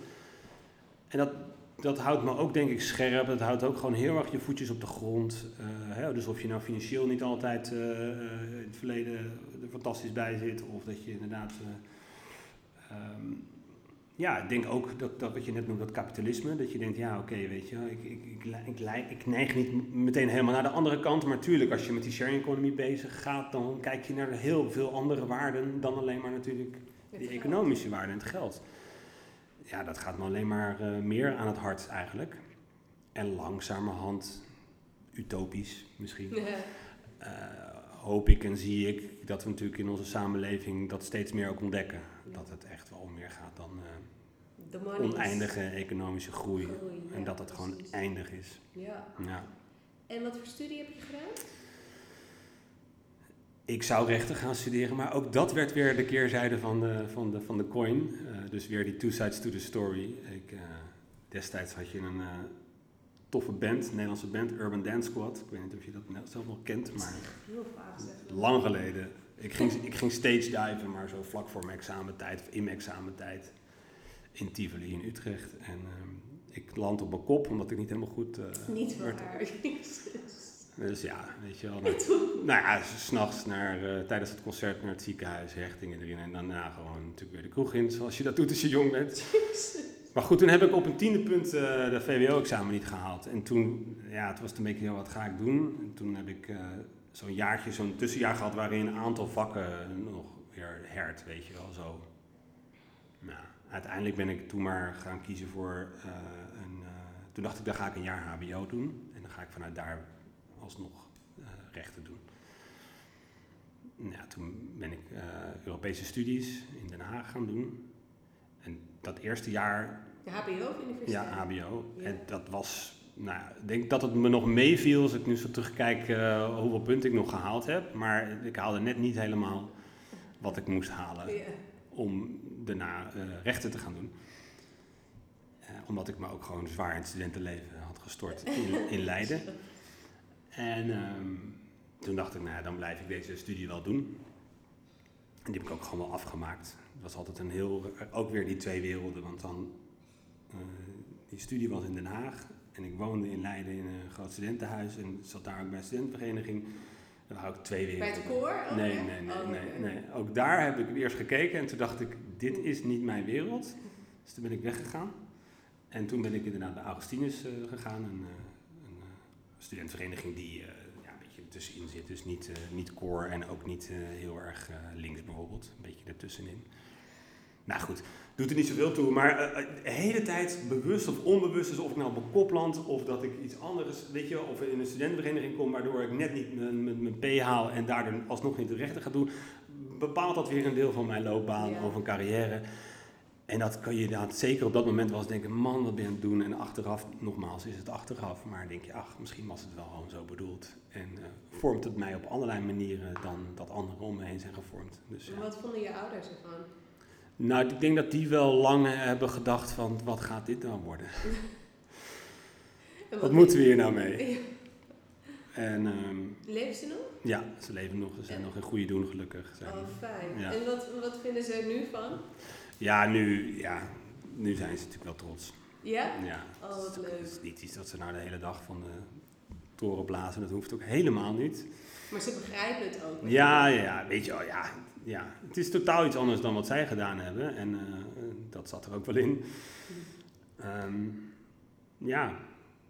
en dat, dat houdt me ook denk ik scherp. Dat houdt ook gewoon heel erg je voetjes op de grond. Eh, hè, dus of je nou financieel niet altijd in het verleden er fantastisch bij zit, of dat je inderdaad. eh, ehm, ja, ik denk ook dat, dat wat je net noemt, dat kapitalisme. Dat je denkt, ja, oké, weet je, ik, ik, ik, ik, neig niet meteen helemaal naar de andere kant. Maar tuurlijk, als je met die sharing economy bezig gaat, dan kijk je naar heel veel andere waarden dan alleen maar natuurlijk die economische waarde en het geld. Ja, dat gaat me alleen maar eh, meer aan het hart eigenlijk. En langzamerhand, utopisch misschien, Ja. eh, hoop ik en zie ik dat we natuurlijk in onze samenleving dat steeds meer ook ontdekken. Dat het echt wel meer gaat dan eh, De money is oneindige economische groei. groei, En ja, dat het gewoon eindig is. Ja. Ja. En wat voor studie heb je gedaan? ik zou rechten gaan studeren, maar ook dat werd weer de keerzijde van de, van de, van de coin. Eh, dus weer die two sides to the story. Ik, eh, destijds had je een eh, toffe band, een Nederlandse band, Urban Dance Squad. Ik weet niet of je dat zelf nog kent, maar Heel vaag lang geleden. Ik ging, ik ging stage diven, maar zo vlak voor mijn examentijd, of in mijn examentijd, in Tivoli in Utrecht. En ehm, ik land op mijn kop, omdat ik niet helemaal goed... eh, Niet waar. Dus ja, weet je wel. *laughs* Nou, nou ja, s'nachts naar, eh, tijdens het concert naar het ziekenhuis, hechtingen erin. En daarna gewoon natuurlijk weer de kroeg in, zoals je dat doet als je jong bent. Maar goed, toen heb ik op een tiende punt eh, de VWO-examen niet gehaald. En toen, ja, het was een beetje, ja, wat ga ik doen? En toen heb ik zo'n jaartje, zo'n tussenjaar gehad waarin een aantal vakken nog weer hert, weet je wel, zo. Nou, uiteindelijk ben ik toen maar gaan kiezen voor eh, een, eh, toen dacht ik, dan ga ik een jaar HBO doen. En dan ga ik vanuit daar alsnog eh, rechten doen. Nou, ja, toen ben ik Europese studies in Den Haag gaan doen. En dat eerste jaar De HBO of universiteit? ja, HBO. Ja. En dat was, nou ja, ik denk dat het me nog meeviel als ik nu zo terugkijk hoeveel punten ik nog gehaald heb. Maar ik haalde net niet helemaal wat ik moest halen Ja. om daarna eh, rechten te gaan doen. Eh, omdat ik me ook gewoon zwaar in het studentenleven had gestort in, in Leiden. En ehm, toen dacht ik, nou ja, dan blijf ik deze studie wel doen. En die heb ik ook gewoon wel afgemaakt. Het was altijd een heel, ook weer die twee werelden, want dan, eh, die studie was in Den Haag. En ik woonde in Leiden in een groot studentenhuis en zat daar ook bij een studentenvereniging. Er waren ook twee Bij werelden. het koor? Nee, nee, nee, Oh, nee, oké. nee. Ook daar heb ik eerst gekeken en toen dacht ik, dit is niet mijn wereld. Dus toen ben ik weggegaan. En toen ben ik inderdaad bij Augustinus eh, gegaan, een, eh, een eh, studentenvereniging die ja, een beetje ertussenin zit. Dus niet, niet core en ook niet heel erg links bijvoorbeeld. Een beetje ertussenin. Nou goed, doet er niet zoveel toe. Maar eh, eh, de hele tijd, bewust of onbewust, dus of ik nou op een kop land of dat ik iets anders, weet je of in een studentenvereniging kom, waardoor ik net niet mijn, mijn, mijn P haal en daardoor alsnog niet de rechten ga doen, bepaalt dat weer een deel van mijn loopbaan Ja. of een carrière. En dat kan je inderdaad zeker op dat moment wel eens denken, man, wat ben je aan het doen? En achteraf, nogmaals, is het achteraf. Maar denk je, ach, misschien was het wel gewoon zo bedoeld. En eh, vormt het mij op allerlei manieren dan dat anderen om me heen zijn gevormd. Dus, ja. wat vonden je ouders ervan? Nou, ik denk dat die wel lang hebben gedacht van, wat gaat dit nou worden? *laughs* En Wat moeten we hier nou mee? Ja. En ehm, Leven ze nog? ja, ze leven nog, ze zijn nog in goede doen, gelukkig. Zijn Oh, fijn. Ja. En wat, wat vinden ze er nu van? Ja, nu, ja, nu zijn ze natuurlijk wel trots. Ja? Ja, Oh, wat leuk. Het is niet iets dat ze nou de hele dag van de toren blazen. Dat hoeft ook helemaal niet. Maar ze begrijpen het ook. ja, ja, weet je wel, ja, ja. Het is totaal iets anders dan wat zij gedaan hebben. En eh, dat zat er ook wel in. Ehm, ja.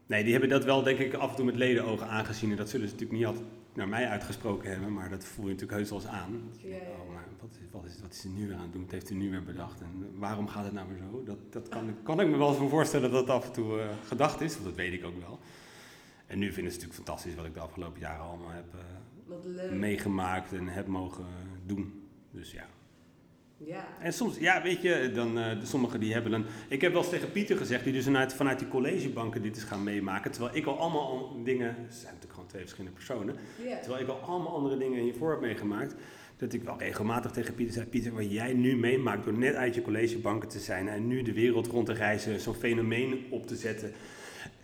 Nee, die hebben dat wel, denk ik, af en toe met ledenogen aangezien. En dat zullen ze natuurlijk niet altijd naar mij uitgesproken hebben. Maar dat voel je natuurlijk heus wel eens aan. Ja, ja. oh, maar wat, is- wat, is, wat is hij nu weer aan het doen? Wat heeft hij nu weer bedacht? En waarom gaat het nou weer zo? Dat, dat kan, ik- kan ik me wel eens voorstellen dat dat af en toe eh, gedacht is. Want dat weet ik ook wel. En nu vinden ze het natuurlijk fantastisch wat ik de afgelopen jaren allemaal heb... eh, meegemaakt en heb mogen doen. Dus ja. Ja. En soms, ja, weet je, dan, eh, sommigen die hebben een... Ik heb wel eens tegen Pieter gezegd, die dus vanuit, vanuit die collegebanken dit is gaan meemaken. Terwijl ik al allemaal al dingen... Het zijn natuurlijk gewoon twee verschillende personen. Terwijl ik al allemaal andere dingen hiervoor heb meegemaakt. Dat ik wel regelmatig tegen Pieter zei... Pieter, wat jij nu meemaakt door net uit je collegebanken te zijn... en nu de wereld rond te reizen, zo'n fenomeen op te zetten...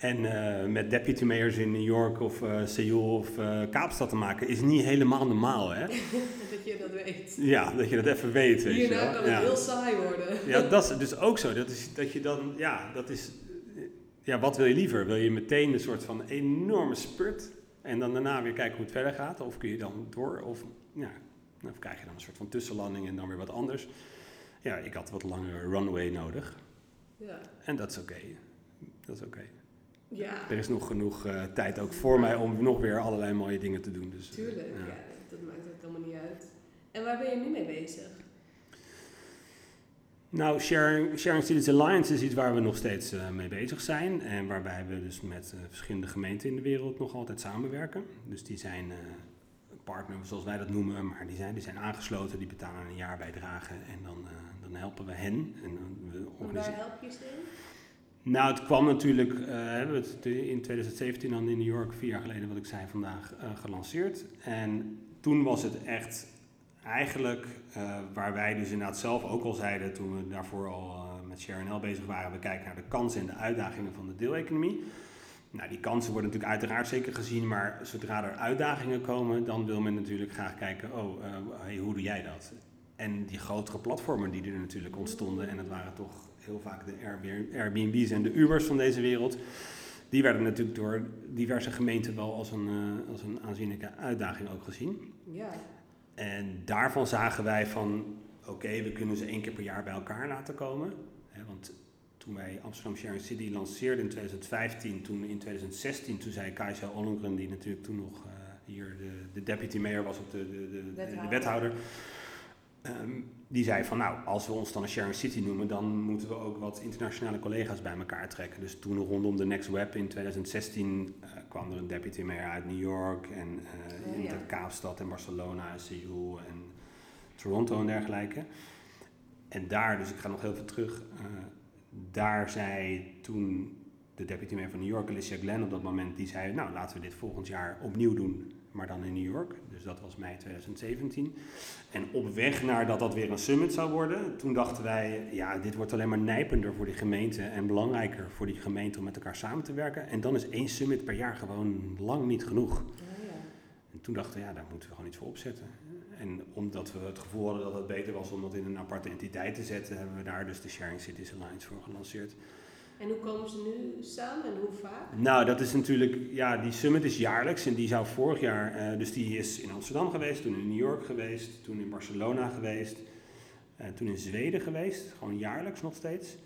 En eh, met deputy mayors in New York of eh Seoul of eh, Kaapstad te maken... is niet helemaal normaal, hè? *laughs* dat je dat weet. Ja, dat je dat even weet, weet Hierna wel. kan het ja. heel saai worden. ja, dat is dus ook zo. Dat is dat je dan, ja, dat is, ja, wat wil je liever? Wil je meteen een soort van enorme spurt en dan daarna weer kijken hoe het verder gaat? Of kun je dan door? Of, ja, of krijg je dan een soort van tussenlanding en dan weer wat anders? Ja, ik had wat langere runway nodig Ja. en dat is oké. Dat is oké. Ja, Er is nog genoeg eh, tijd ook voor mij om nog weer allerlei mooie dingen te doen. Dus, eh, tuurlijk. ja. Ja. dat maakt ook helemaal niet uit. En waar ben je nu mee bezig? Nou, Sharing, Sharing Cities Alliance is iets waar we nog steeds eh, mee bezig zijn. En waarbij we dus met eh, verschillende gemeenten in de wereld nog altijd samenwerken. Dus die zijn eh partner, zoals wij dat noemen, maar die zijn, die zijn aangesloten, die betalen een jaar bijdrage. En dan, eh, dan helpen we hen. En dan we En organiseren. waar help je ze in? Nou, het kwam natuurlijk, eh, we het in 2017 dan in New York, vier jaar geleden wat ik zei vandaag, eh, gelanceerd. En toen was het echt eigenlijk uh, waar wij dus inderdaad zelf ook al zeiden toen we daarvoor al uh, met ShareNL bezig waren, we kijken naar de kansen en de uitdagingen van de deeleconomie. Nou, die kansen worden natuurlijk uiteraard zeker gezien, maar zodra er uitdagingen komen, dan wil men natuurlijk graag kijken, oh, uh, hoe doe jij dat? En die grotere platformen die er natuurlijk ontstonden, en dat waren toch heel vaak de Airbnb's en de Ubers van deze wereld, die werden natuurlijk door diverse gemeenten wel als een, uh, als een aanzienlijke uitdaging ook gezien. Ja. En daarvan zagen wij van, oké, we kunnen ze één keer per jaar bij elkaar laten komen. Hè, want toen wij Amsterdam Sharing City lanceerden in 2015, toen in 2016, toen zei Kajsa Ollongren, die natuurlijk toen nog uh, hier de, de, deputy mayor was, of de, de, de wethouder, de wethouder um, die zei van nou, als we ons dan een Sharing City noemen, dan moeten we ook wat internationale collega's bij elkaar trekken. Dus toen rondom de Next Web in 2016 uh, kwam er een deputy mayor uit New York en uh, ja. in Kaapstad en Barcelona en Seoul en Toronto en dergelijke. En daar, dus ik ga nog heel veel terug, uh, daar zei toen de deputy mayor van New York, Alicia Glenn op dat moment, die zei nou laten we dit volgend jaar opnieuw doen maar dan in New York. Dus dat was mei 2017. En op weg naar dat dat weer een summit zou worden, toen dachten wij, ja, dit wordt alleen maar nijpender voor die gemeente en belangrijker voor die gemeente om met elkaar samen te werken. En dan is één summit per jaar gewoon lang niet genoeg. Ja. En toen dachten we, ja, daar moeten we gewoon iets voor opzetten. En omdat we het gevoel hadden dat het beter was om dat in een aparte entiteit te zetten, hebben we daar dus de Sharing Cities Alliance voor gelanceerd. En hoe komen ze nu samen en hoe vaak? Nou, dat is natuurlijk, ja, die summit is jaarlijks en die zou vorig jaar, uh, dus die is in Amsterdam geweest, toen in New York geweest, toen in Barcelona geweest, uh, toen in Zweden geweest, gewoon jaarlijks nog steeds.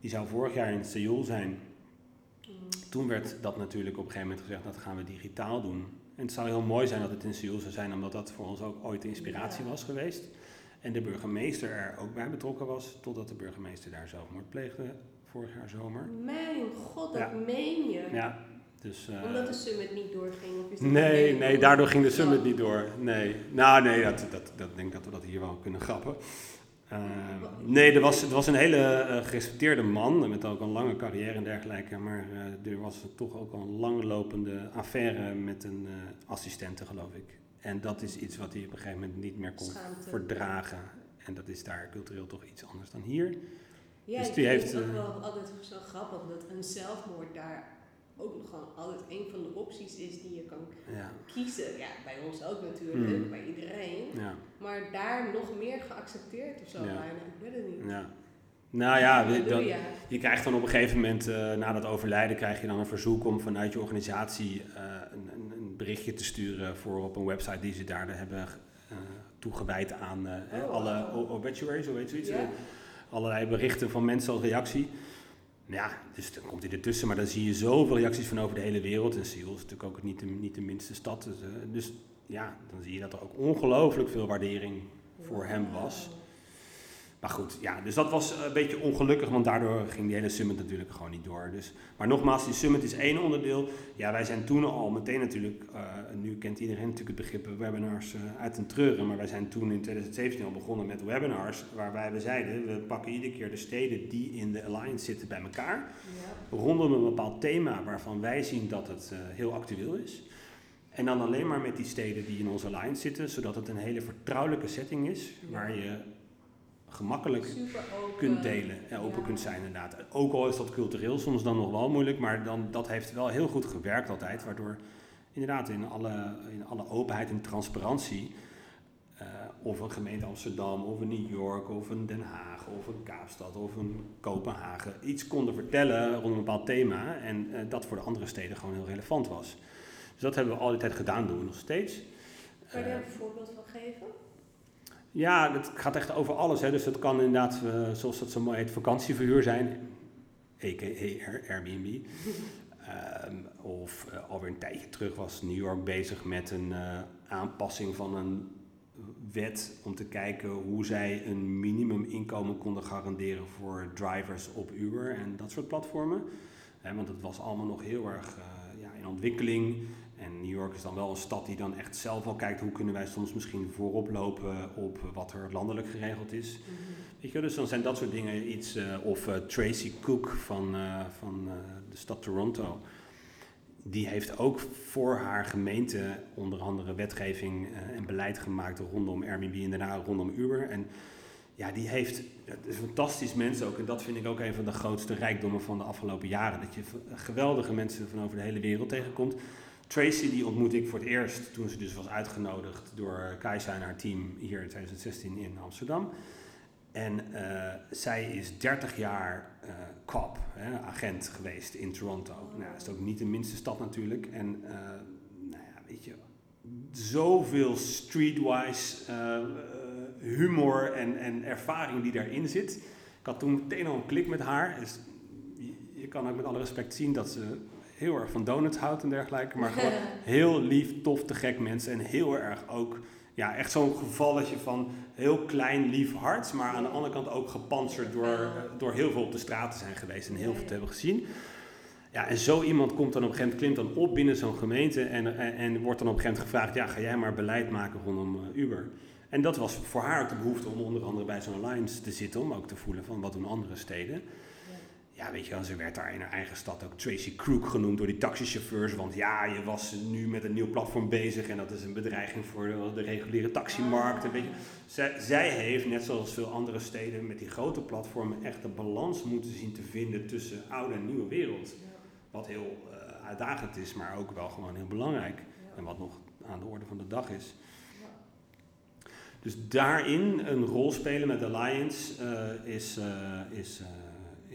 Die zou vorig jaar in Seoul zijn. Mm. Toen werd dat natuurlijk op een gegeven moment gezegd, dat gaan we digitaal doen. En het zou heel mooi zijn dat het in Seoul zou zijn, omdat dat voor ons ook ooit de inspiratie ja. was geweest. En de burgemeester er ook bij betrokken was, totdat de burgemeester daar zelfmoord pleegde vorig jaar zomer. Mijn god, dat ja. meen je. Ja. Dus, uh, Omdat de summit niet doorging? Of is nee, nee, daardoor ging de summit niet door. Nee, nou nee, dat, dat, dat denk ik dat we dat hier wel kunnen grappen. Uh, nee, er was, er was een hele uh, gerespecteerde man met ook een lange carrière en dergelijke. Maar er was toch ook al een langlopende affaire met een assistente, geloof ik. En dat is iets wat hij op een gegeven moment niet meer kon Schaamte. verdragen. En dat is daar cultureel toch iets anders dan hier. Ja, Dus ik die vind heeft, het ook eh, wel altijd zo grappig dat een zelfmoord daar ook nog gewoon altijd een van de opties is die je kan Ja, kiezen. Ja, bij ons ook natuurlijk, Mm. bij iedereen. ja, Maar daar nog meer geaccepteerd of zo bijna. Ik weet het niet. ja. Nou ja, dan, je krijgt dan op een gegeven moment, eh, na dat overlijden, krijg je dan een verzoek om vanuit je organisatie eh, een, een, een berichtje te sturen voor op een website die ze daar hebben toegewijd aan Oh, alle obituaries, hoe heet zoiets? Allerlei berichten van mensen als reactie. Ja, dus dan komt hij ertussen, maar dan zie je zoveel reacties van over de hele wereld. En Seoul is natuurlijk ook niet de, niet de minste stad. Dus, eh, dus ja, dan zie je dat er ook ongelooflijk veel waardering voor hem was. Maar goed, ja, dus dat was een beetje ongelukkig, want daardoor ging die hele summit natuurlijk gewoon niet door. Dus, maar nogmaals, die summit is één onderdeel. Ja, wij zijn toen al meteen natuurlijk, eh, nu kent iedereen natuurlijk het begrip webinars eh, uit een treuren, maar wij zijn toen in 2017 al begonnen met webinars, waarbij we zeiden, we pakken iedere keer de steden die in de alliance zitten bij elkaar, Ja. rondom een bepaald thema waarvan wij zien dat het eh, heel actueel is. En dan alleen maar met die steden die in onze alliance zitten, zodat het een hele vertrouwelijke setting is, waar je gemakkelijk kunt delen en open Ja. kunt zijn inderdaad. Ook al is dat cultureel soms dan nog wel moeilijk, maar dan, dat heeft wel heel goed gewerkt altijd, waardoor inderdaad in alle, in alle openheid en transparantie, eh, of een gemeente Amsterdam, of een New York, of een Den Haag, of een Kaapstad, of een Kopenhagen, iets konden vertellen rond een bepaald thema en eh, dat voor de andere steden gewoon heel relevant was. Dus dat hebben we al die tijd gedaan, doen we nog steeds. Kan je Eh, daar een voorbeeld van geven? Ja, het gaat echt over alles. Hè. Dus het kan inderdaad, eh, zoals dat zo mooi heet, vakantieverhuur zijn. A.k.a. Air- Airbnb. *laughs* Ehm, of eh, alweer een tijdje terug was New York bezig met een eh, aanpassing van een wet om te kijken hoe zij een minimuminkomen konden garanderen voor drivers op Uber en dat soort platformen. Want het was allemaal nog heel erg ja, in ontwikkeling. New York is dan wel een stad die dan echt zelf al kijkt hoe kunnen wij soms misschien voorop lopen op wat er landelijk geregeld is. Weet je, dus dan zijn dat soort dingen iets. eh, of eh, Tracy Cook van, eh, van de stad Toronto. die heeft ook voor haar gemeente onder andere wetgeving en beleid gemaakt rondom Airbnb en daarna rondom Uber. En ja, die heeft, het is fantastisch mens ook. En dat vind ik ook een van de grootste rijkdommen van de afgelopen jaren. Dat je geweldige mensen van over de hele wereld tegenkomt. Tracy die ontmoet ik voor het eerst toen ze dus was uitgenodigd door Kajsa en haar team hier in 2016 in Amsterdam. En uh, zij is 30 jaar uh, cop, hè, agent geweest in Toronto. Nou, dat is ook niet de minste stad natuurlijk. En uh, nou ja, weet je, zoveel streetwise humor en, en ervaring die daarin zit. Ik had toen meteen al een klik met haar. Dus je kan ook met alle respect zien dat ze heel erg van donuts houdt en dergelijke. Maar gewoon *laughs* heel lief, tof, te gek mensen. En heel erg ook, ja, echt zo'n gevalletje van heel klein, lief hart. Maar aan de andere kant ook gepantserd door, eh, door heel veel op de straat te zijn geweest en heel veel te hebben gezien. Ja, en zo iemand komt dan op een gegeven moment, klimt dan op binnen zo'n gemeente en, en, en, wordt dan op een gegeven moment gevraagd, ja, ga jij maar beleid maken rondom uh, Uber. En dat was voor haar ook de behoefte om onder andere bij zo'n Alliance te zitten, om ook te voelen van wat doen andere steden ja, weet je wel, ze werd daar in haar eigen stad ook Tracy Crook genoemd door die taxichauffeurs. Want ja, je was nu met een nieuw platform bezig en dat is een bedreiging voor de, reguliere taximarkt. Weet je, zij, heeft, net zoals veel andere steden met die grote platformen, echt de balans moeten zien te vinden tussen oude en nieuwe wereld. Wat heel uh, uitdagend is, maar ook wel gewoon heel belangrijk. En wat nog aan de orde van de dag is. Dus daarin een rol spelen met Alliance uh, is, uh, is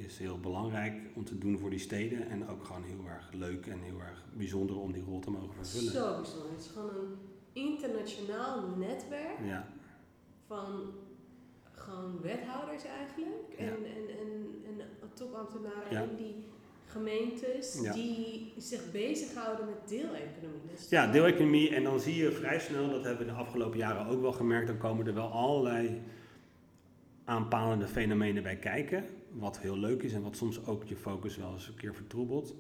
is heel belangrijk om te doen voor die steden. En ook gewoon heel erg leuk en heel erg bijzonder om die rol te mogen vervullen. Zo bijzonder. Het is gewoon een internationaal netwerk ja. van gewoon wethouders eigenlijk. En, en, en, en topambtenaren ja. in die gemeentes die zich bezighouden met deeleconomie. Dus ja, deeleconomie. En dan zie je vrij snel, dat hebben we de afgelopen jaren ook wel gemerkt, dan komen er wel allerlei aanpalende fenomenen bij kijken wat heel leuk is en wat soms ook je focus wel eens een keer vertroebelt.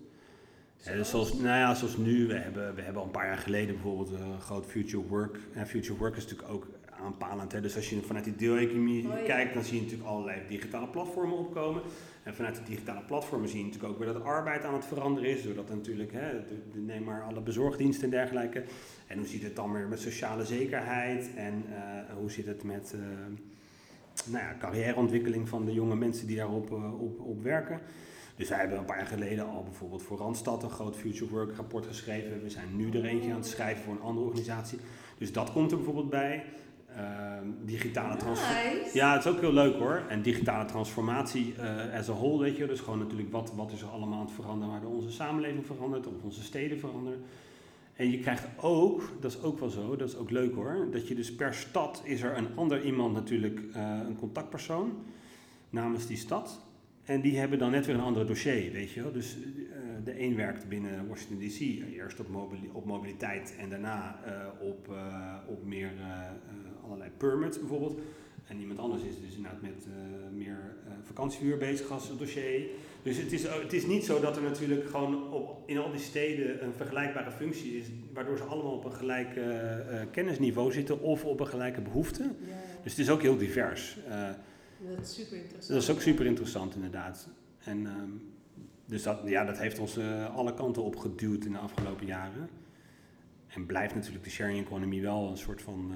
dus zoals, nou ja, zoals nu, we hebben, we hebben al een paar jaar geleden bijvoorbeeld een eh, groot Future Work. En Future Work is natuurlijk ook aanpalend. Hè? Dus als je vanuit die deeleconomie oh, kijkt, dan zie je natuurlijk allerlei digitale platformen opkomen. En vanuit die digitale platformen zie je natuurlijk ook weer dat arbeid aan het veranderen is. Doordat natuurlijk, hè, de, neem maar alle bezorgdiensten en dergelijke. En hoe zit het dan weer met sociale zekerheid? En uh, hoe zit het met... Uh, nou ja, carrièreontwikkeling van de jonge mensen die daarop uh, op, op werken. Dus wij hebben een paar jaar geleden al bijvoorbeeld voor Randstad een groot Future Work rapport geschreven. We zijn nu er eentje aan het schrijven voor een andere organisatie. Dus dat komt er bijvoorbeeld bij. Uh, digitale transformatie. Ja, het is ook heel leuk hoor. En digitale transformatie uh, as a whole, weet je. Dus gewoon natuurlijk wat, wat is er allemaal aan het veranderen, waardoor onze samenleving verandert, of onze steden veranderen. En je krijgt ook, dat is ook wel zo, dat is ook leuk hoor, dat je dus per stad is er een ander iemand natuurlijk, uh, een contactpersoon namens die stad. En die hebben dan net weer een ander dossier, weet je wel. Dus uh, de een werkt binnen Washington DC, eerst op, op mobiliteit en daarna uh, op, op meer allerlei permits bijvoorbeeld. En iemand anders is dus inderdaad met meer vakantiehuur bezig als dossier. Dus het is, het is niet zo dat er natuurlijk gewoon op, in al die steden een vergelijkbare functie is, waardoor ze allemaal op een gelijk uh, kennisniveau zitten of op een gelijke behoefte. Ja. Dus het is ook heel divers. Uh, dat is super interessant. Dat is ook super interessant, inderdaad. En um, dus dat, ja, dat heeft ons uh, alle kanten op geduwd in de afgelopen jaren. En blijft natuurlijk de sharing economy wel een soort van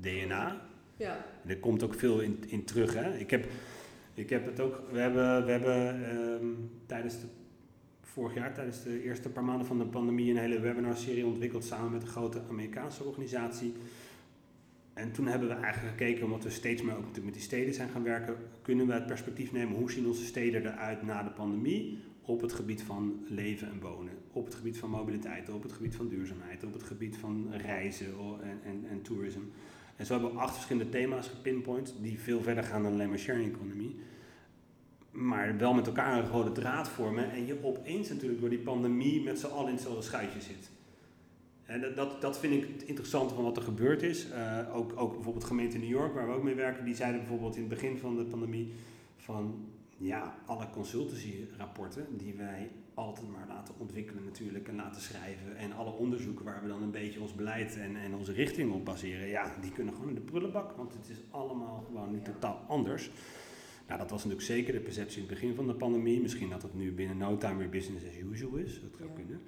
DNA. Ja. er komt ook veel in, in terug. Hè? Ik heb ik heb het ook, we hebben, we hebben ehm, tijdens de, vorig jaar, tijdens de eerste paar maanden van de pandemie, een hele webinarserie ontwikkeld samen met een grote Amerikaanse organisatie. En toen hebben we eigenlijk gekeken, omdat we steeds meer ook met die steden zijn gaan werken, kunnen we het perspectief nemen, hoe zien onze steden eruit na de pandemie op het gebied van leven en wonen, op het gebied van mobiliteit, op het gebied van duurzaamheid, op het gebied van reizen en, en, en toerisme. En zo hebben we acht verschillende thema's gepinpoint die veel verder gaan dan alleen maar sharing economy. Maar wel met elkaar een rode draad vormen en je opeens natuurlijk door die pandemie met z'n allen in hetzelfde schuitje zit. En dat, dat, dat vind ik het interessante van wat er gebeurd is. Uh, ook, ook bijvoorbeeld gemeente New York, waar we ook mee werken, die zeiden bijvoorbeeld in het begin van de pandemie van ja, alle consultancy-rapporten die wij altijd maar laten ontwikkelen natuurlijk en laten schrijven. En alle onderzoeken waar we dan een beetje ons beleid en, en onze richting op baseren, ja, die kunnen gewoon in de prullenbak, want het is allemaal gewoon nu totaal anders. Nou, dat was natuurlijk zeker de perceptie in het begin van de pandemie. Misschien dat het nu binnen no time weer business as usual is. Dat zou Ja. kunnen.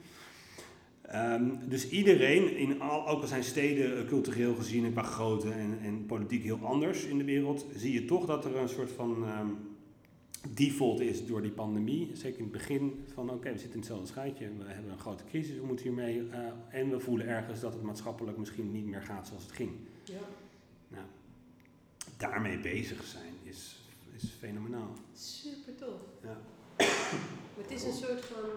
Ehm, dus iedereen, in al, ook al zijn steden eh, cultureel gezien en qua grootte en, en politiek heel anders in de wereld, zie je toch dat er een soort van ehm, default is door die pandemie. Zeker in het begin van oké, we zitten in hetzelfde schuitje, we hebben een grote crisis, we moeten hiermee. eh, en we voelen ergens dat het maatschappelijk misschien niet meer gaat zoals het ging. Ja, Nou, daarmee bezig zijn is, is fenomenaal. super tof. Ja. Het is een soort van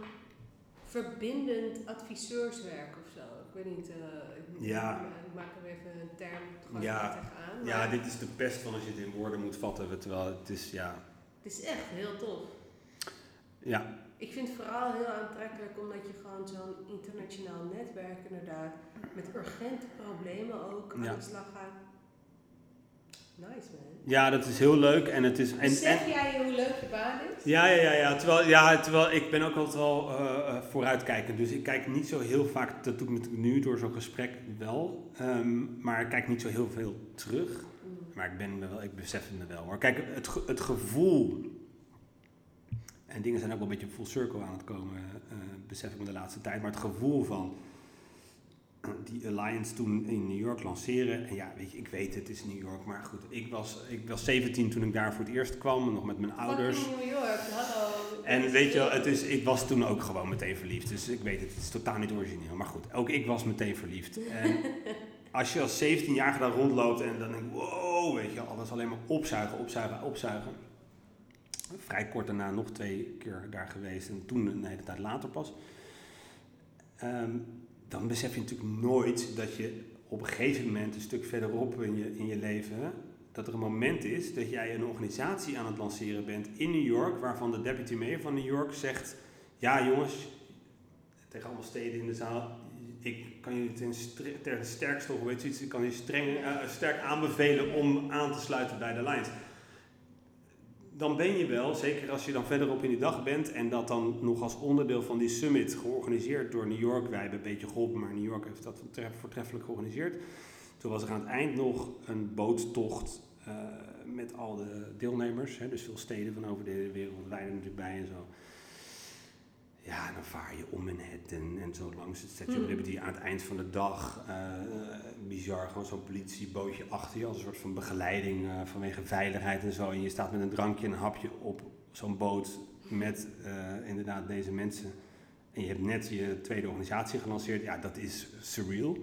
verbindend adviseurswerk of zo. Ik weet niet, eh, ik, Ja. ik maak er even een term gewoon Ja. tegenaan. ja, dit is de pest van als je het in woorden moet vatten, terwijl het is, ja, Het is echt heel tof. ja, Ik vind het vooral heel aantrekkelijk omdat je gewoon zo'n internationaal netwerk inderdaad met urgente problemen ook aan Ja. de slag gaat. Nice man. ja, dat is heel leuk en het is... En, en, Besef jij hoe leuk je baan is? Ja, ja, ja, ja. Terwijl, ja, terwijl ik ben ook altijd wel eh, eh, vooruitkijkend. Dus ik kijk niet zo heel vaak, dat doe ik nu door zo'n gesprek wel. Ehm, maar ik kijk niet zo heel veel terug. Maar ik, ben me wel, ik besef het me wel hoor. Kijk, het, het gevoel. En dingen zijn ook wel een beetje full circle aan het komen, eh, besef ik me de laatste tijd. Maar het gevoel van die alliance toen in New York lanceren. En ja, weet je, ik weet het is New York. Maar goed, ik was, ik was 17 toen ik daar voor het eerst kwam. Nog met mijn ouders. New York, hallo. En weet je wel, het is, ik was toen ook gewoon meteen verliefd. Dus ik weet het, het is totaal niet origineel. Maar goed, ook ik was meteen verliefd. En *laughs* als je als 17-jarige daar rondloopt en dan denk ik, wow, weet je, alles alleen maar opzuigen, opzuigen, opzuigen. Vrij kort daarna nog twee keer daar geweest en toen een hele tijd later pas. Ehm, dan besef je natuurlijk nooit dat je op een gegeven moment, een stuk verderop in je, in je leven, dat er een moment is dat jij een organisatie aan het lanceren bent in New York, waarvan de deputy mayor van New York zegt, ja jongens, tegen allemaal steden in de zaal, ik kan jullie ten, ten sterkste, of weet je iets, ik kan je streng, eh, sterk aanbevelen om aan te sluiten bij de Lions. Dan ben je wel, zeker als je dan verderop in die dag bent en dat dan nog als onderdeel van die summit georganiseerd door New York, wij hebben een beetje geholpen, maar New York heeft dat voortref- voortreffelijk georganiseerd. Toen was er aan het eind nog een boottocht eh, met al de deelnemers, hè, dus veel steden van over de hele wereld, er natuurlijk bij en zo. Ja, dan vaar je om Manhattan en zo langs het Statue of Hmm. Liberty aan het eind van de dag. eh, bizar, gewoon zo'n politiebootje achter je als een soort van begeleiding eh, vanwege veiligheid en zo. En je staat met een drankje en een hapje op zo'n boot met eh, inderdaad deze mensen. En je hebt net je tweede organisatie gelanceerd. Ja, dat is surreal.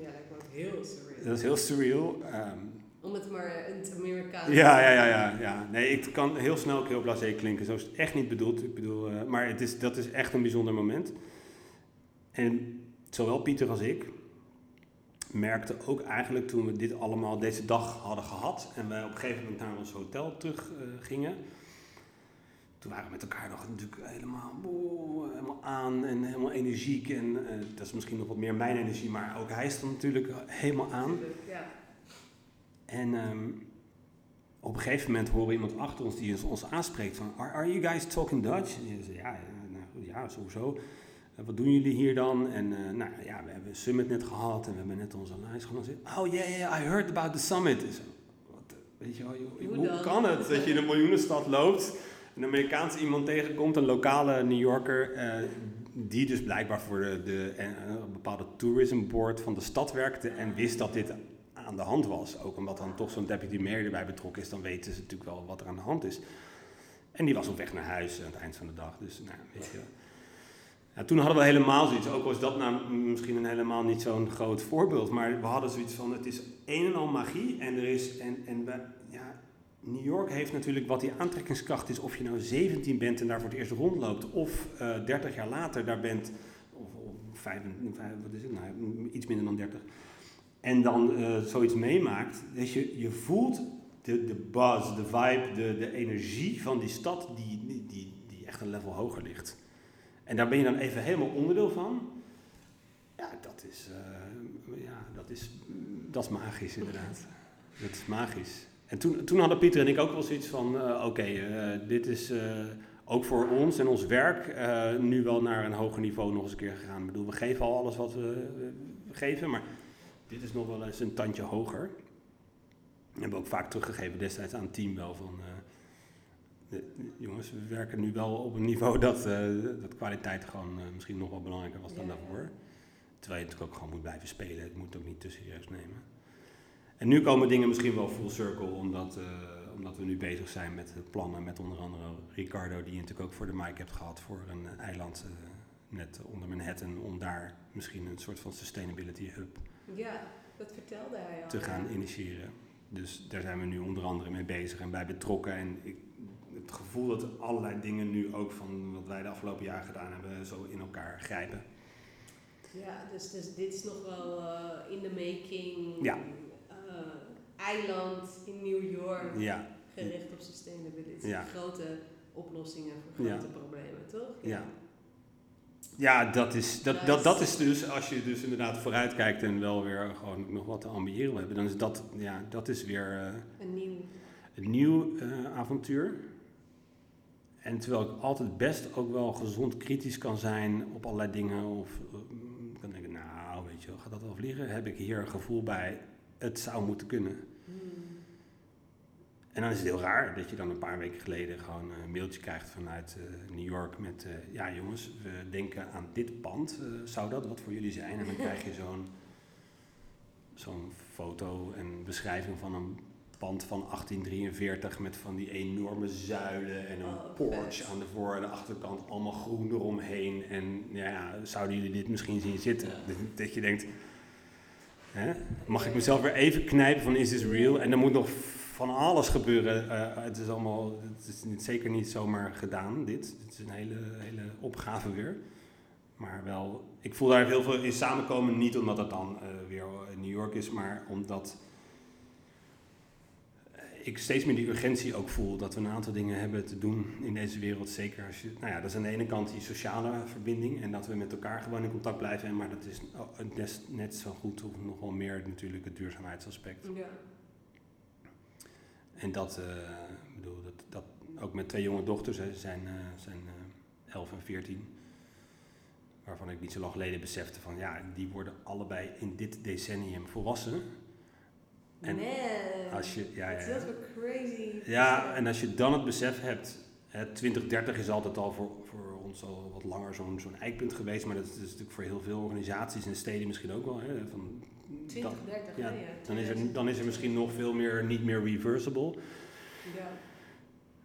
Ja, dat wordt heel surreal. Dat is heel surreal. Ehm, Om het maar in het Amerikaans ja, ja, ja, ja, ja. Nee, ik kan heel snel ook heel blasé klinken. Zo is het echt niet bedoeld. Ik bedoel, eh, maar het is, dat is echt een bijzonder moment. En zowel Pieter als ik merkten ook eigenlijk toen we dit allemaal deze dag hadden gehad en wij op een gegeven moment naar ons hotel terug eh, gingen. Toen waren we met elkaar nog natuurlijk helemaal, boe, helemaal aan en helemaal energiek. En eh, dat is misschien nog wat meer mijn energie, maar ook hij stond natuurlijk helemaal aan. Natuurlijk, Ja. En ehm, op een gegeven moment horen we iemand achter ons die ons, aanspreekt van... Are, are you guys talking Dutch? En je zegt, ja, nou, ja, sowieso. "Eh, wat doen jullie hier dan? En eh, nou ja, we hebben een summit net gehad en we hebben net onze alliance gelanceerd. Oh, yeah, yeah, I heard about the summit. Zo, wat, weet je wel, joh, Hoe kan het dat je in een miljoenenstad loopt... een Amerikaanse iemand tegenkomt, een lokale New Yorker... eh, die dus blijkbaar voor de, de, een bepaalde tourism board van de stad werkte... en wist dat dit aan de hand was. Ook omdat dan toch zo'n deputy mayor erbij betrokken is, dan weten ze natuurlijk wel wat er aan de hand is. En die was op weg naar huis aan het eind van de dag. Dus nou, weet je. Ja, toen hadden we helemaal zoiets, ook was dat nou misschien een helemaal niet zo'n groot voorbeeld, maar we hadden zoiets van, het is een en al magie en er is, en, en ja, New York heeft natuurlijk wat die aantrekkingskracht is, of je nou 17 bent en daar voor het eerst rondloopt, of eh 30 jaar later daar bent, of, of vijf, vijf, wat is het nou, iets minder dan 30 en dan eh, zoiets meemaakt, dat je, je voelt de, de buzz, de vibe, de, de energie van die stad die, die, die, echt een level hoger ligt. En daar ben je dan even helemaal onderdeel van. Ja, dat is, eh, ja, dat is, dat is magisch inderdaad. Dat is magisch. En toen, toen hadden Pieter en ik ook wel zoiets van, eh, oké, dit is ook voor ons en ons werk nu wel naar een hoger niveau nog eens een keer gegaan. Ik bedoel, we geven al alles wat we, we geven, maar dit is nog wel eens een tandje hoger. We hebben ook vaak teruggegeven destijds aan het team wel van... eh, de- jongens, we werken nu wel op een niveau dat, eh, dat kwaliteit gewoon eh, misschien nog wel belangrijker was dan Ja, daarvoor. Terwijl je natuurlijk ook gewoon moet blijven spelen. Het moet ook niet te serieus nemen. En nu komen dingen misschien wel full circle, omdat, omdat we nu bezig zijn met plannen met onder andere Ricardo, die je natuurlijk ook voor de mic hebt gehad voor een eiland net onder Manhattan, om daar misschien een soort van sustainability hub Ja, dat vertelde hij al. te gaan initiëren. Dus daar zijn we nu onder andere mee bezig en bij betrokken. En ik, het gevoel dat allerlei dingen nu ook van wat wij de afgelopen jaar gedaan hebben, zo in elkaar grijpen. Ja, dus, dus dit is nog wel eh, in the making. Ja. eh, eiland in New York, Ja, gericht op sustainability. Ja. Grote oplossingen voor grote problemen, toch? Ja. Ja dat, is, dat, dat, dat is dus, als je dus inderdaad vooruitkijkt en wel weer gewoon nog wat te ambiëren wil hebben, dan is dat, ja, dat is weer eh, Een nieuw. een nieuw eh, avontuur. En terwijl ik altijd best ook wel gezond kritisch kan zijn op allerlei dingen. Of eh, kan denken, nou weet je gaat dat wel vliegen? Heb ik hier een gevoel bij, het zou moeten kunnen. En dan is het heel raar dat je dan een paar weken geleden gewoon een mailtje krijgt vanuit eh, New York met... eh, ja jongens, we denken aan dit pand. Eh, zou dat wat voor jullie zijn? En dan krijg je zo'n zo'n foto en beschrijving van een pand van 1843 met van die enorme zuilen en een Oh, porch vet. aan de voor- en de achterkant, allemaal groen eromheen. En ja, zouden jullie dit misschien zien zitten? Ja. Dat, je denkt, hè? mag ik mezelf weer even knijpen van is this real? En er moet nog van alles gebeuren. Eh, het is allemaal, het is niet, zeker niet zomaar gedaan, dit. Het is een hele, hele opgave weer. Maar wel, ik voel daar heel veel in samenkomen. Niet omdat het dan eh, weer in New York is, maar omdat ik steeds meer die urgentie ook voel dat we een aantal dingen hebben te doen in deze wereld. Zeker als je, nou ja, dat is aan de ene kant die sociale verbinding en dat we met elkaar gewoon in contact blijven. Maar dat is oh, net, net zo goed of nog wel meer natuurlijk het duurzaamheidsaspect. Ja. En dat, eh, bedoel, dat, dat ook met twee jonge dochters, hè, ze zijn, eh, zijn eh 11 en 14. Waarvan ik niet zo lang geleden besefte van ja, die worden allebei in dit decennium volwassen. En Man, Als je, ja, ja, crazy. ja, en als je dan het besef hebt, hè, 2030 is altijd al voor, voor ons al wat langer zo'n zo'n eikpunt geweest, maar dat is, dat is natuurlijk voor heel veel organisaties en steden misschien ook wel. Hè, van, 20, dat- 30, ja, dan, is er, dan is er misschien nog veel meer niet meer reversible. Ja.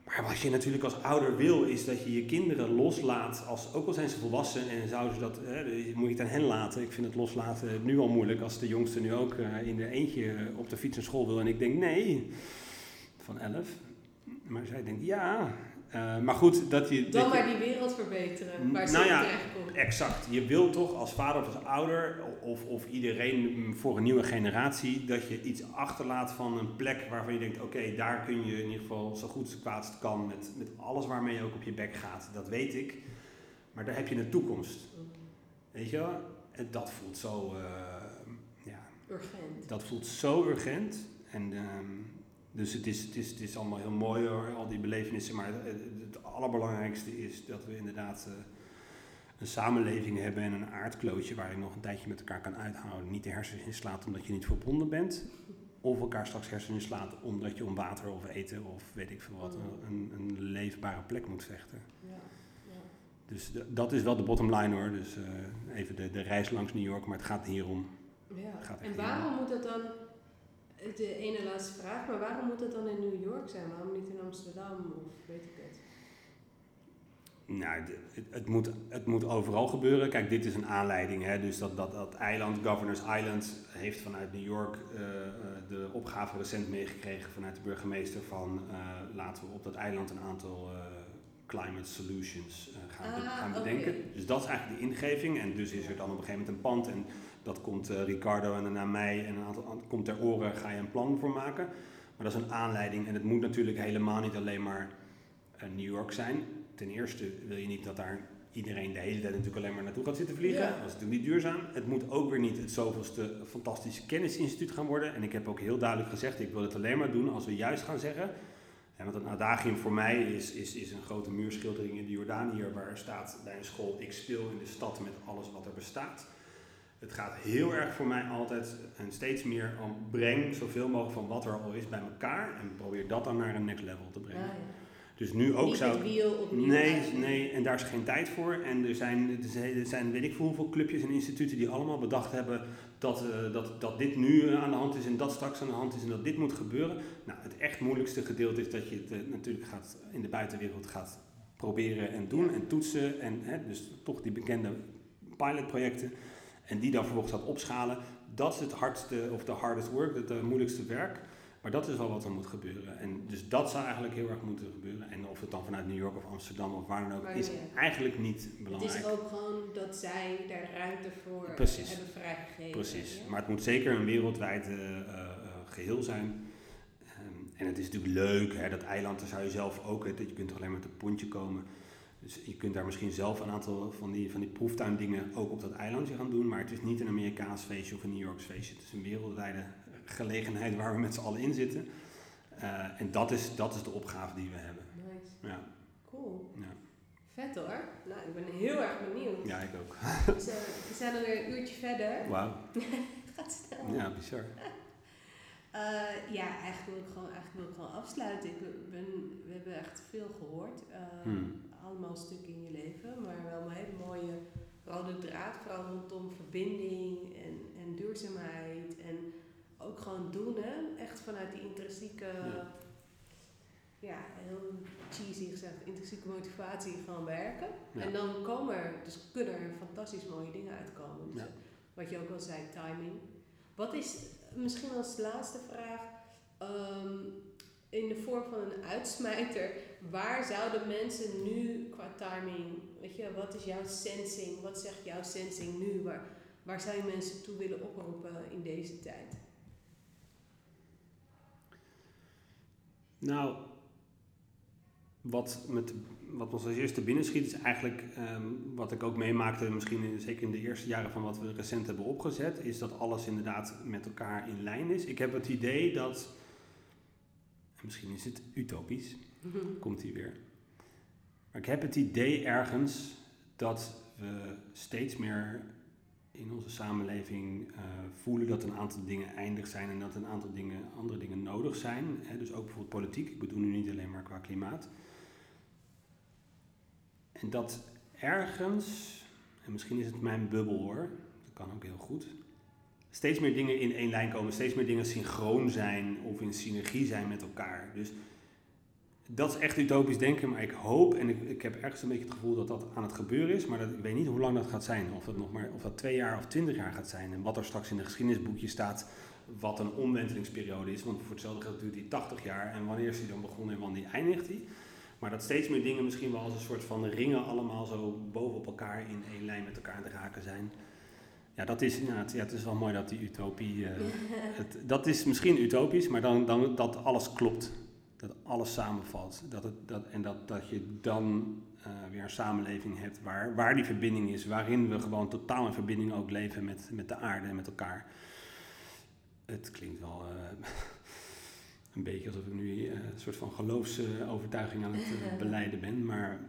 Maar wat je natuurlijk als ouder wil, is dat je je kinderen loslaat, als, ook al zijn ze volwassen en zouden ze dat, hè, moet je het aan hen laten. Ik vind het loslaten nu al moeilijk als de jongste nu ook eh, in de eentje eh, op de fiets naar school wil. En ik denk nee, van 11. Maar zij denkt ja. Eh, maar goed, dat je... Dan maar die wereld verbeteren, waar ze Nou ja. Exact. Je wil toch als vader of als ouder, of, of iedereen mm, voor een nieuwe generatie, dat je iets achterlaat van een plek waarvan je denkt, oké, daar kun je in ieder geval zo goed als kwaadst kan met, met alles waarmee je ook op je bek gaat. Dat weet ik. Maar daar heb je een toekomst. Weet je wel? En dat voelt zo, eh, ja, Urgent. dat voelt zo urgent. En, ehm, dus het is, het, is, het is allemaal heel mooi hoor, al die belevenissen. Maar het, het allerbelangrijkste is dat we inderdaad eh, een samenleving hebben en een aardklootje waar je nog een tijdje met elkaar kan uithouden. Niet de hersens inslaat omdat je niet verbonden bent. Of elkaar straks hersens inslaat omdat je om water of eten of weet ik veel wat, een, een leefbare plek moet vechten. Ja. Ja. Dus dat is wel de bottom line hoor. Dus eh, even de, de reis langs New York, maar het gaat hier om. Ja. Gaat En waarom moet dat dan, de ene laatste vraag, maar waarom moet dat dan in New York zijn? Waarom niet in Amsterdam of weet ik het? Nou, het, het, moet, het moet overal gebeuren. Kijk, dit is een aanleiding. Hè? Dus dat, dat, dat eiland, Governors Island, heeft vanuit New York eh, eh, de opgave recent meegekregen vanuit de burgemeester van eh, laten we op dat eiland een aantal climate solutions gaan, Ah, gaan bedenken. Dus dat is eigenlijk de ingeving. En dus is er dan op een gegeven moment een pand en dat komt eh, Ricardo en daarna mij en een aantal an- komt ter oren, ga je een plan voor maken. Maar dat is een aanleiding en het moet natuurlijk helemaal niet alleen maar eh, New York zijn. Ten eerste wil je niet dat daar iedereen de hele tijd natuurlijk alleen maar naartoe gaat zitten vliegen. Ja. Dat is natuurlijk niet duurzaam. Het moet ook weer niet het zoveelste fantastische kennisinstituut gaan worden. En ik heb ook heel duidelijk gezegd, ik wil het alleen maar doen als we juist gaan zeggen. En want een adagium voor mij is, is, is een grote muurschildering in de Jordaan hier waar staat bij een school, ik speel in de stad met alles wat er bestaat. Het gaat heel erg voor mij altijd en steeds meer om breng zoveel mogelijk van wat er al is bij elkaar en probeer dat dan naar een next level te brengen. Ja, ja. Dus nu ook Niet zou... Nee, nee, en daar is geen tijd voor. En er zijn, er zijn, weet ik veel hoeveel clubjes en instituten die allemaal bedacht hebben dat, eh, dat, dat dit nu aan de hand is en dat straks aan de hand is en dat dit moet gebeuren. Nou, het echt moeilijkste gedeelte is dat je het eh, natuurlijk gaat in de buitenwereld gaat proberen en doen en toetsen. En hè, dus toch die bekende pilotprojecten. En die dan vervolgens gaat opschalen. Dat is het hardste of de hardest work, het eh, moeilijkste werk. Maar dat is wel wat er moet gebeuren. En dus dat zou eigenlijk heel erg moeten gebeuren. En of het dan vanuit New York of Amsterdam of waar dan ook, is eigenlijk niet Het belangrijk. is ook gewoon dat zij daar ruimte voor Precies. hebben vrijgegeven. Precies. ja. Maar het moet zeker een wereldwijd eh, eh, eh, geheel zijn. Ehm, en het is natuurlijk leuk, hè, dat eiland, daar zou je zelf ook, hè, je kunt toch alleen met een pontje komen. Dus je kunt daar misschien zelf een aantal van die, van die proeftuindingen ook op dat eilandje gaan doen. Maar het is niet een Amerikaans feestje of een New Yorks feestje. Het is een wereldwijde gelegenheid waar we met z'n allen in zitten. Eh, en dat is, dat is de opgave die we hebben. Nice. Ja, Cool. ja. Vet hoor. Nou, ik ben heel erg benieuwd. ja ik ook. We, zijn, we zijn alweer een uurtje verder. Wauw. *laughs* Gaat snel. Ja, bizar. *laughs* Eh, ja, eigenlijk wil, ik gewoon, eigenlijk wil ik gewoon afsluiten. Ik ben, we hebben echt veel gehoord. Eh, Hmm. Allemaal stukken in je leven, maar wel een hele mooie rode draad. Vooral rondom verbinding en, en duurzaamheid. En ook gewoon doen, hè. Echt vanuit die intrinsieke, ja, Ja. heel cheesy gezegd, intrinsieke motivatie gewoon werken. Ja. En dan komen er, dus kunnen er fantastisch mooie dingen uitkomen. Dus Ja. Wat je ook al zei, timing. Wat is misschien als laatste vraag, ehm, in de vorm van een uitsmijter, waar zouden mensen nu qua timing, weet je, wat is jouw sensing, wat zegt jouw sensing nu, waar, waar zou je mensen toe willen oproepen in deze tijd? Nou, wat, met, wat ons als eerste binnenschiet is eigenlijk ehm, wat ik ook meemaakte, misschien in, zeker in de eerste jaren van wat we recent hebben opgezet, is dat alles inderdaad met elkaar in lijn is. Ik heb het idee dat, en misschien is het utopisch, komt hij weer. Maar ik heb het idee ergens dat we steeds meer in onze samenleving eh, voelen dat een aantal dingen eindig zijn en dat een aantal dingen, andere dingen nodig zijn. Dus ook bijvoorbeeld politiek. Ik bedoel nu niet alleen maar qua klimaat. En dat ergens, en misschien is het mijn bubbel hoor, dat kan ook heel goed. Steeds meer dingen in één lijn komen, steeds meer dingen synchroon zijn of in synergie zijn met elkaar. Dus dat is echt utopisch denken, maar ik hoop en ik, ik heb ergens een beetje het gevoel dat dat aan het gebeuren is, maar dat, ik weet niet hoe lang dat gaat zijn. Of dat nog maar of dat twee jaar of twintig jaar gaat zijn. En wat er straks in de geschiedenisboekje staat, wat een omwentelingsperiode is. Want voor hetzelfde geld duurt die 80 jaar en wanneer is die dan begonnen en wanneer eindigt die. Maar dat steeds meer dingen misschien wel als een soort van ringen allemaal zo bovenop elkaar in één lijn met elkaar het raken zijn. Ja, dat is, ja, het, ja, het is wel mooi dat die utopie. eh, *laughs* het, dat is misschien utopisch, maar dan, dan dat alles klopt. Dat alles samenvalt. Dat het, dat, en dat, dat je dan eh, weer een samenleving hebt waar, waar die verbinding is. Waarin we gewoon totaal in verbinding ook leven met, met de aarde en met elkaar. Het klinkt wel eh, *laughs* een beetje alsof ik nu eh, een soort van geloofsovertuiging aan het *laughs* beleiden ben. Maar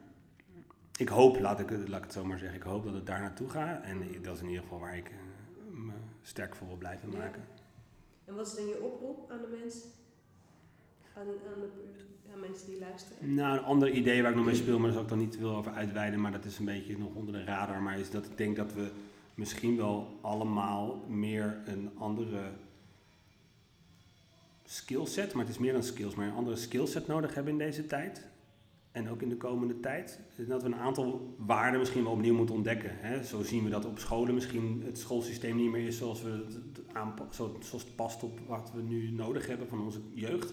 ik hoop, laat ik, het- laat ik het zo maar zeggen, ik hoop dat het daar naartoe gaat. En dat is in ieder geval waar ik me sterk voor wil blijven Ja. maken. En wat is dan je oproep aan de mensen? Aan, aan, aan mensen die luisteren? Nou, een ander idee waar ik nog mee speel, maar daar zal ik dan niet veel over uitweiden, maar dat is een beetje nog onder de radar, maar is dat ik denk dat we misschien wel allemaal meer een andere skillset, maar het is meer dan skills, maar een andere skillset nodig hebben in deze tijd. En ook in de komende tijd. Dat we een aantal waarden misschien wel opnieuw moeten ontdekken. Hè. Zo zien we dat op scholen misschien het schoolsysteem niet meer is zoals, we het aanpa- zo- zoals het past op wat we nu nodig hebben van onze jeugd.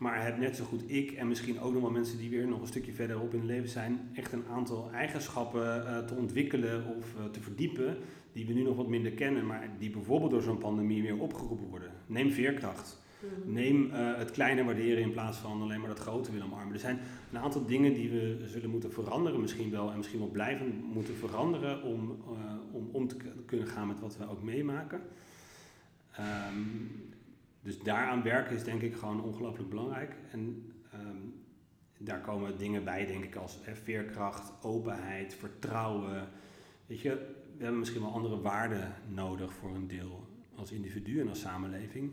Maar het net zo goed ik en misschien ook nog wel mensen die weer nog een stukje verderop in het leven zijn, echt een aantal eigenschappen eh, te ontwikkelen of eh, te verdiepen die we nu nog wat minder kennen, maar die bijvoorbeeld door zo'n pandemie weer opgeroepen worden. Neem veerkracht. Mhm. Neem eh, het kleine waarderen in plaats van alleen maar dat grote willen omarmen. Er zijn een aantal dingen die we zullen moeten veranderen, misschien wel en misschien wel blijven moeten veranderen om, om om te kunnen gaan met wat we ook meemaken. Ehm, dus daaraan werken is denk ik gewoon ongelooflijk belangrijk. En ehm, daar komen dingen bij, denk ik, als hè, veerkracht, openheid, vertrouwen. Weet je, we hebben misschien wel andere waarden nodig voor een deel als individu en als samenleving.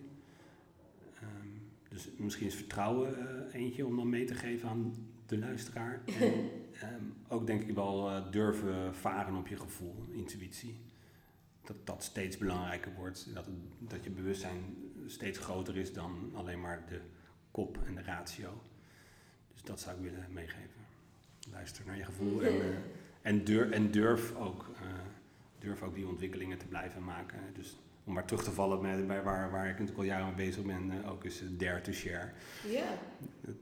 Ehm, dus misschien is vertrouwen eh, eentje om dan mee te geven aan de luisteraar. *laughs* En ehm, ook denk ik wel eh, durven varen op je gevoel, intuïtie. Dat dat steeds belangrijker wordt. Dat, het- dat je bewustzijn steeds groter is dan alleen maar de kop en de ratio. Dus dat zou ik willen meegeven. Luister naar je gevoel en, eh, en, durf, en durf, ook, eh, durf ook die ontwikkelingen te blijven maken. Dus om maar terug te vallen met, bij waar, waar ik natuurlijk al jaren mee bezig ben, eh, ook is dare to share. Ja,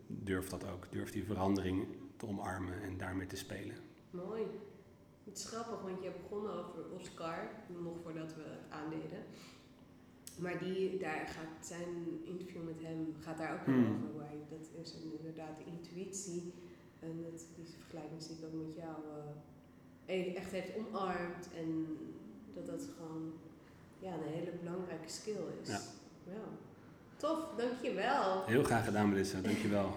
Durf dat ook. Durf die verandering te omarmen en daarmee te spelen. mooi. Het is grappig, want je hebt begonnen over Oscar, nog voordat we aandeden. Maar die, daar gaat zijn interview met hem gaat daar ook Hmm. over. Hoe hij, dat is inderdaad de intuïtie. En dat, die vergelijking zie ik ook met jou. eh, echt heeft omarmd. En dat dat gewoon ja, een hele belangrijke skill is. Ja. ja. Tof, dankjewel. Heel graag gedaan, Melissa. Dankjewel.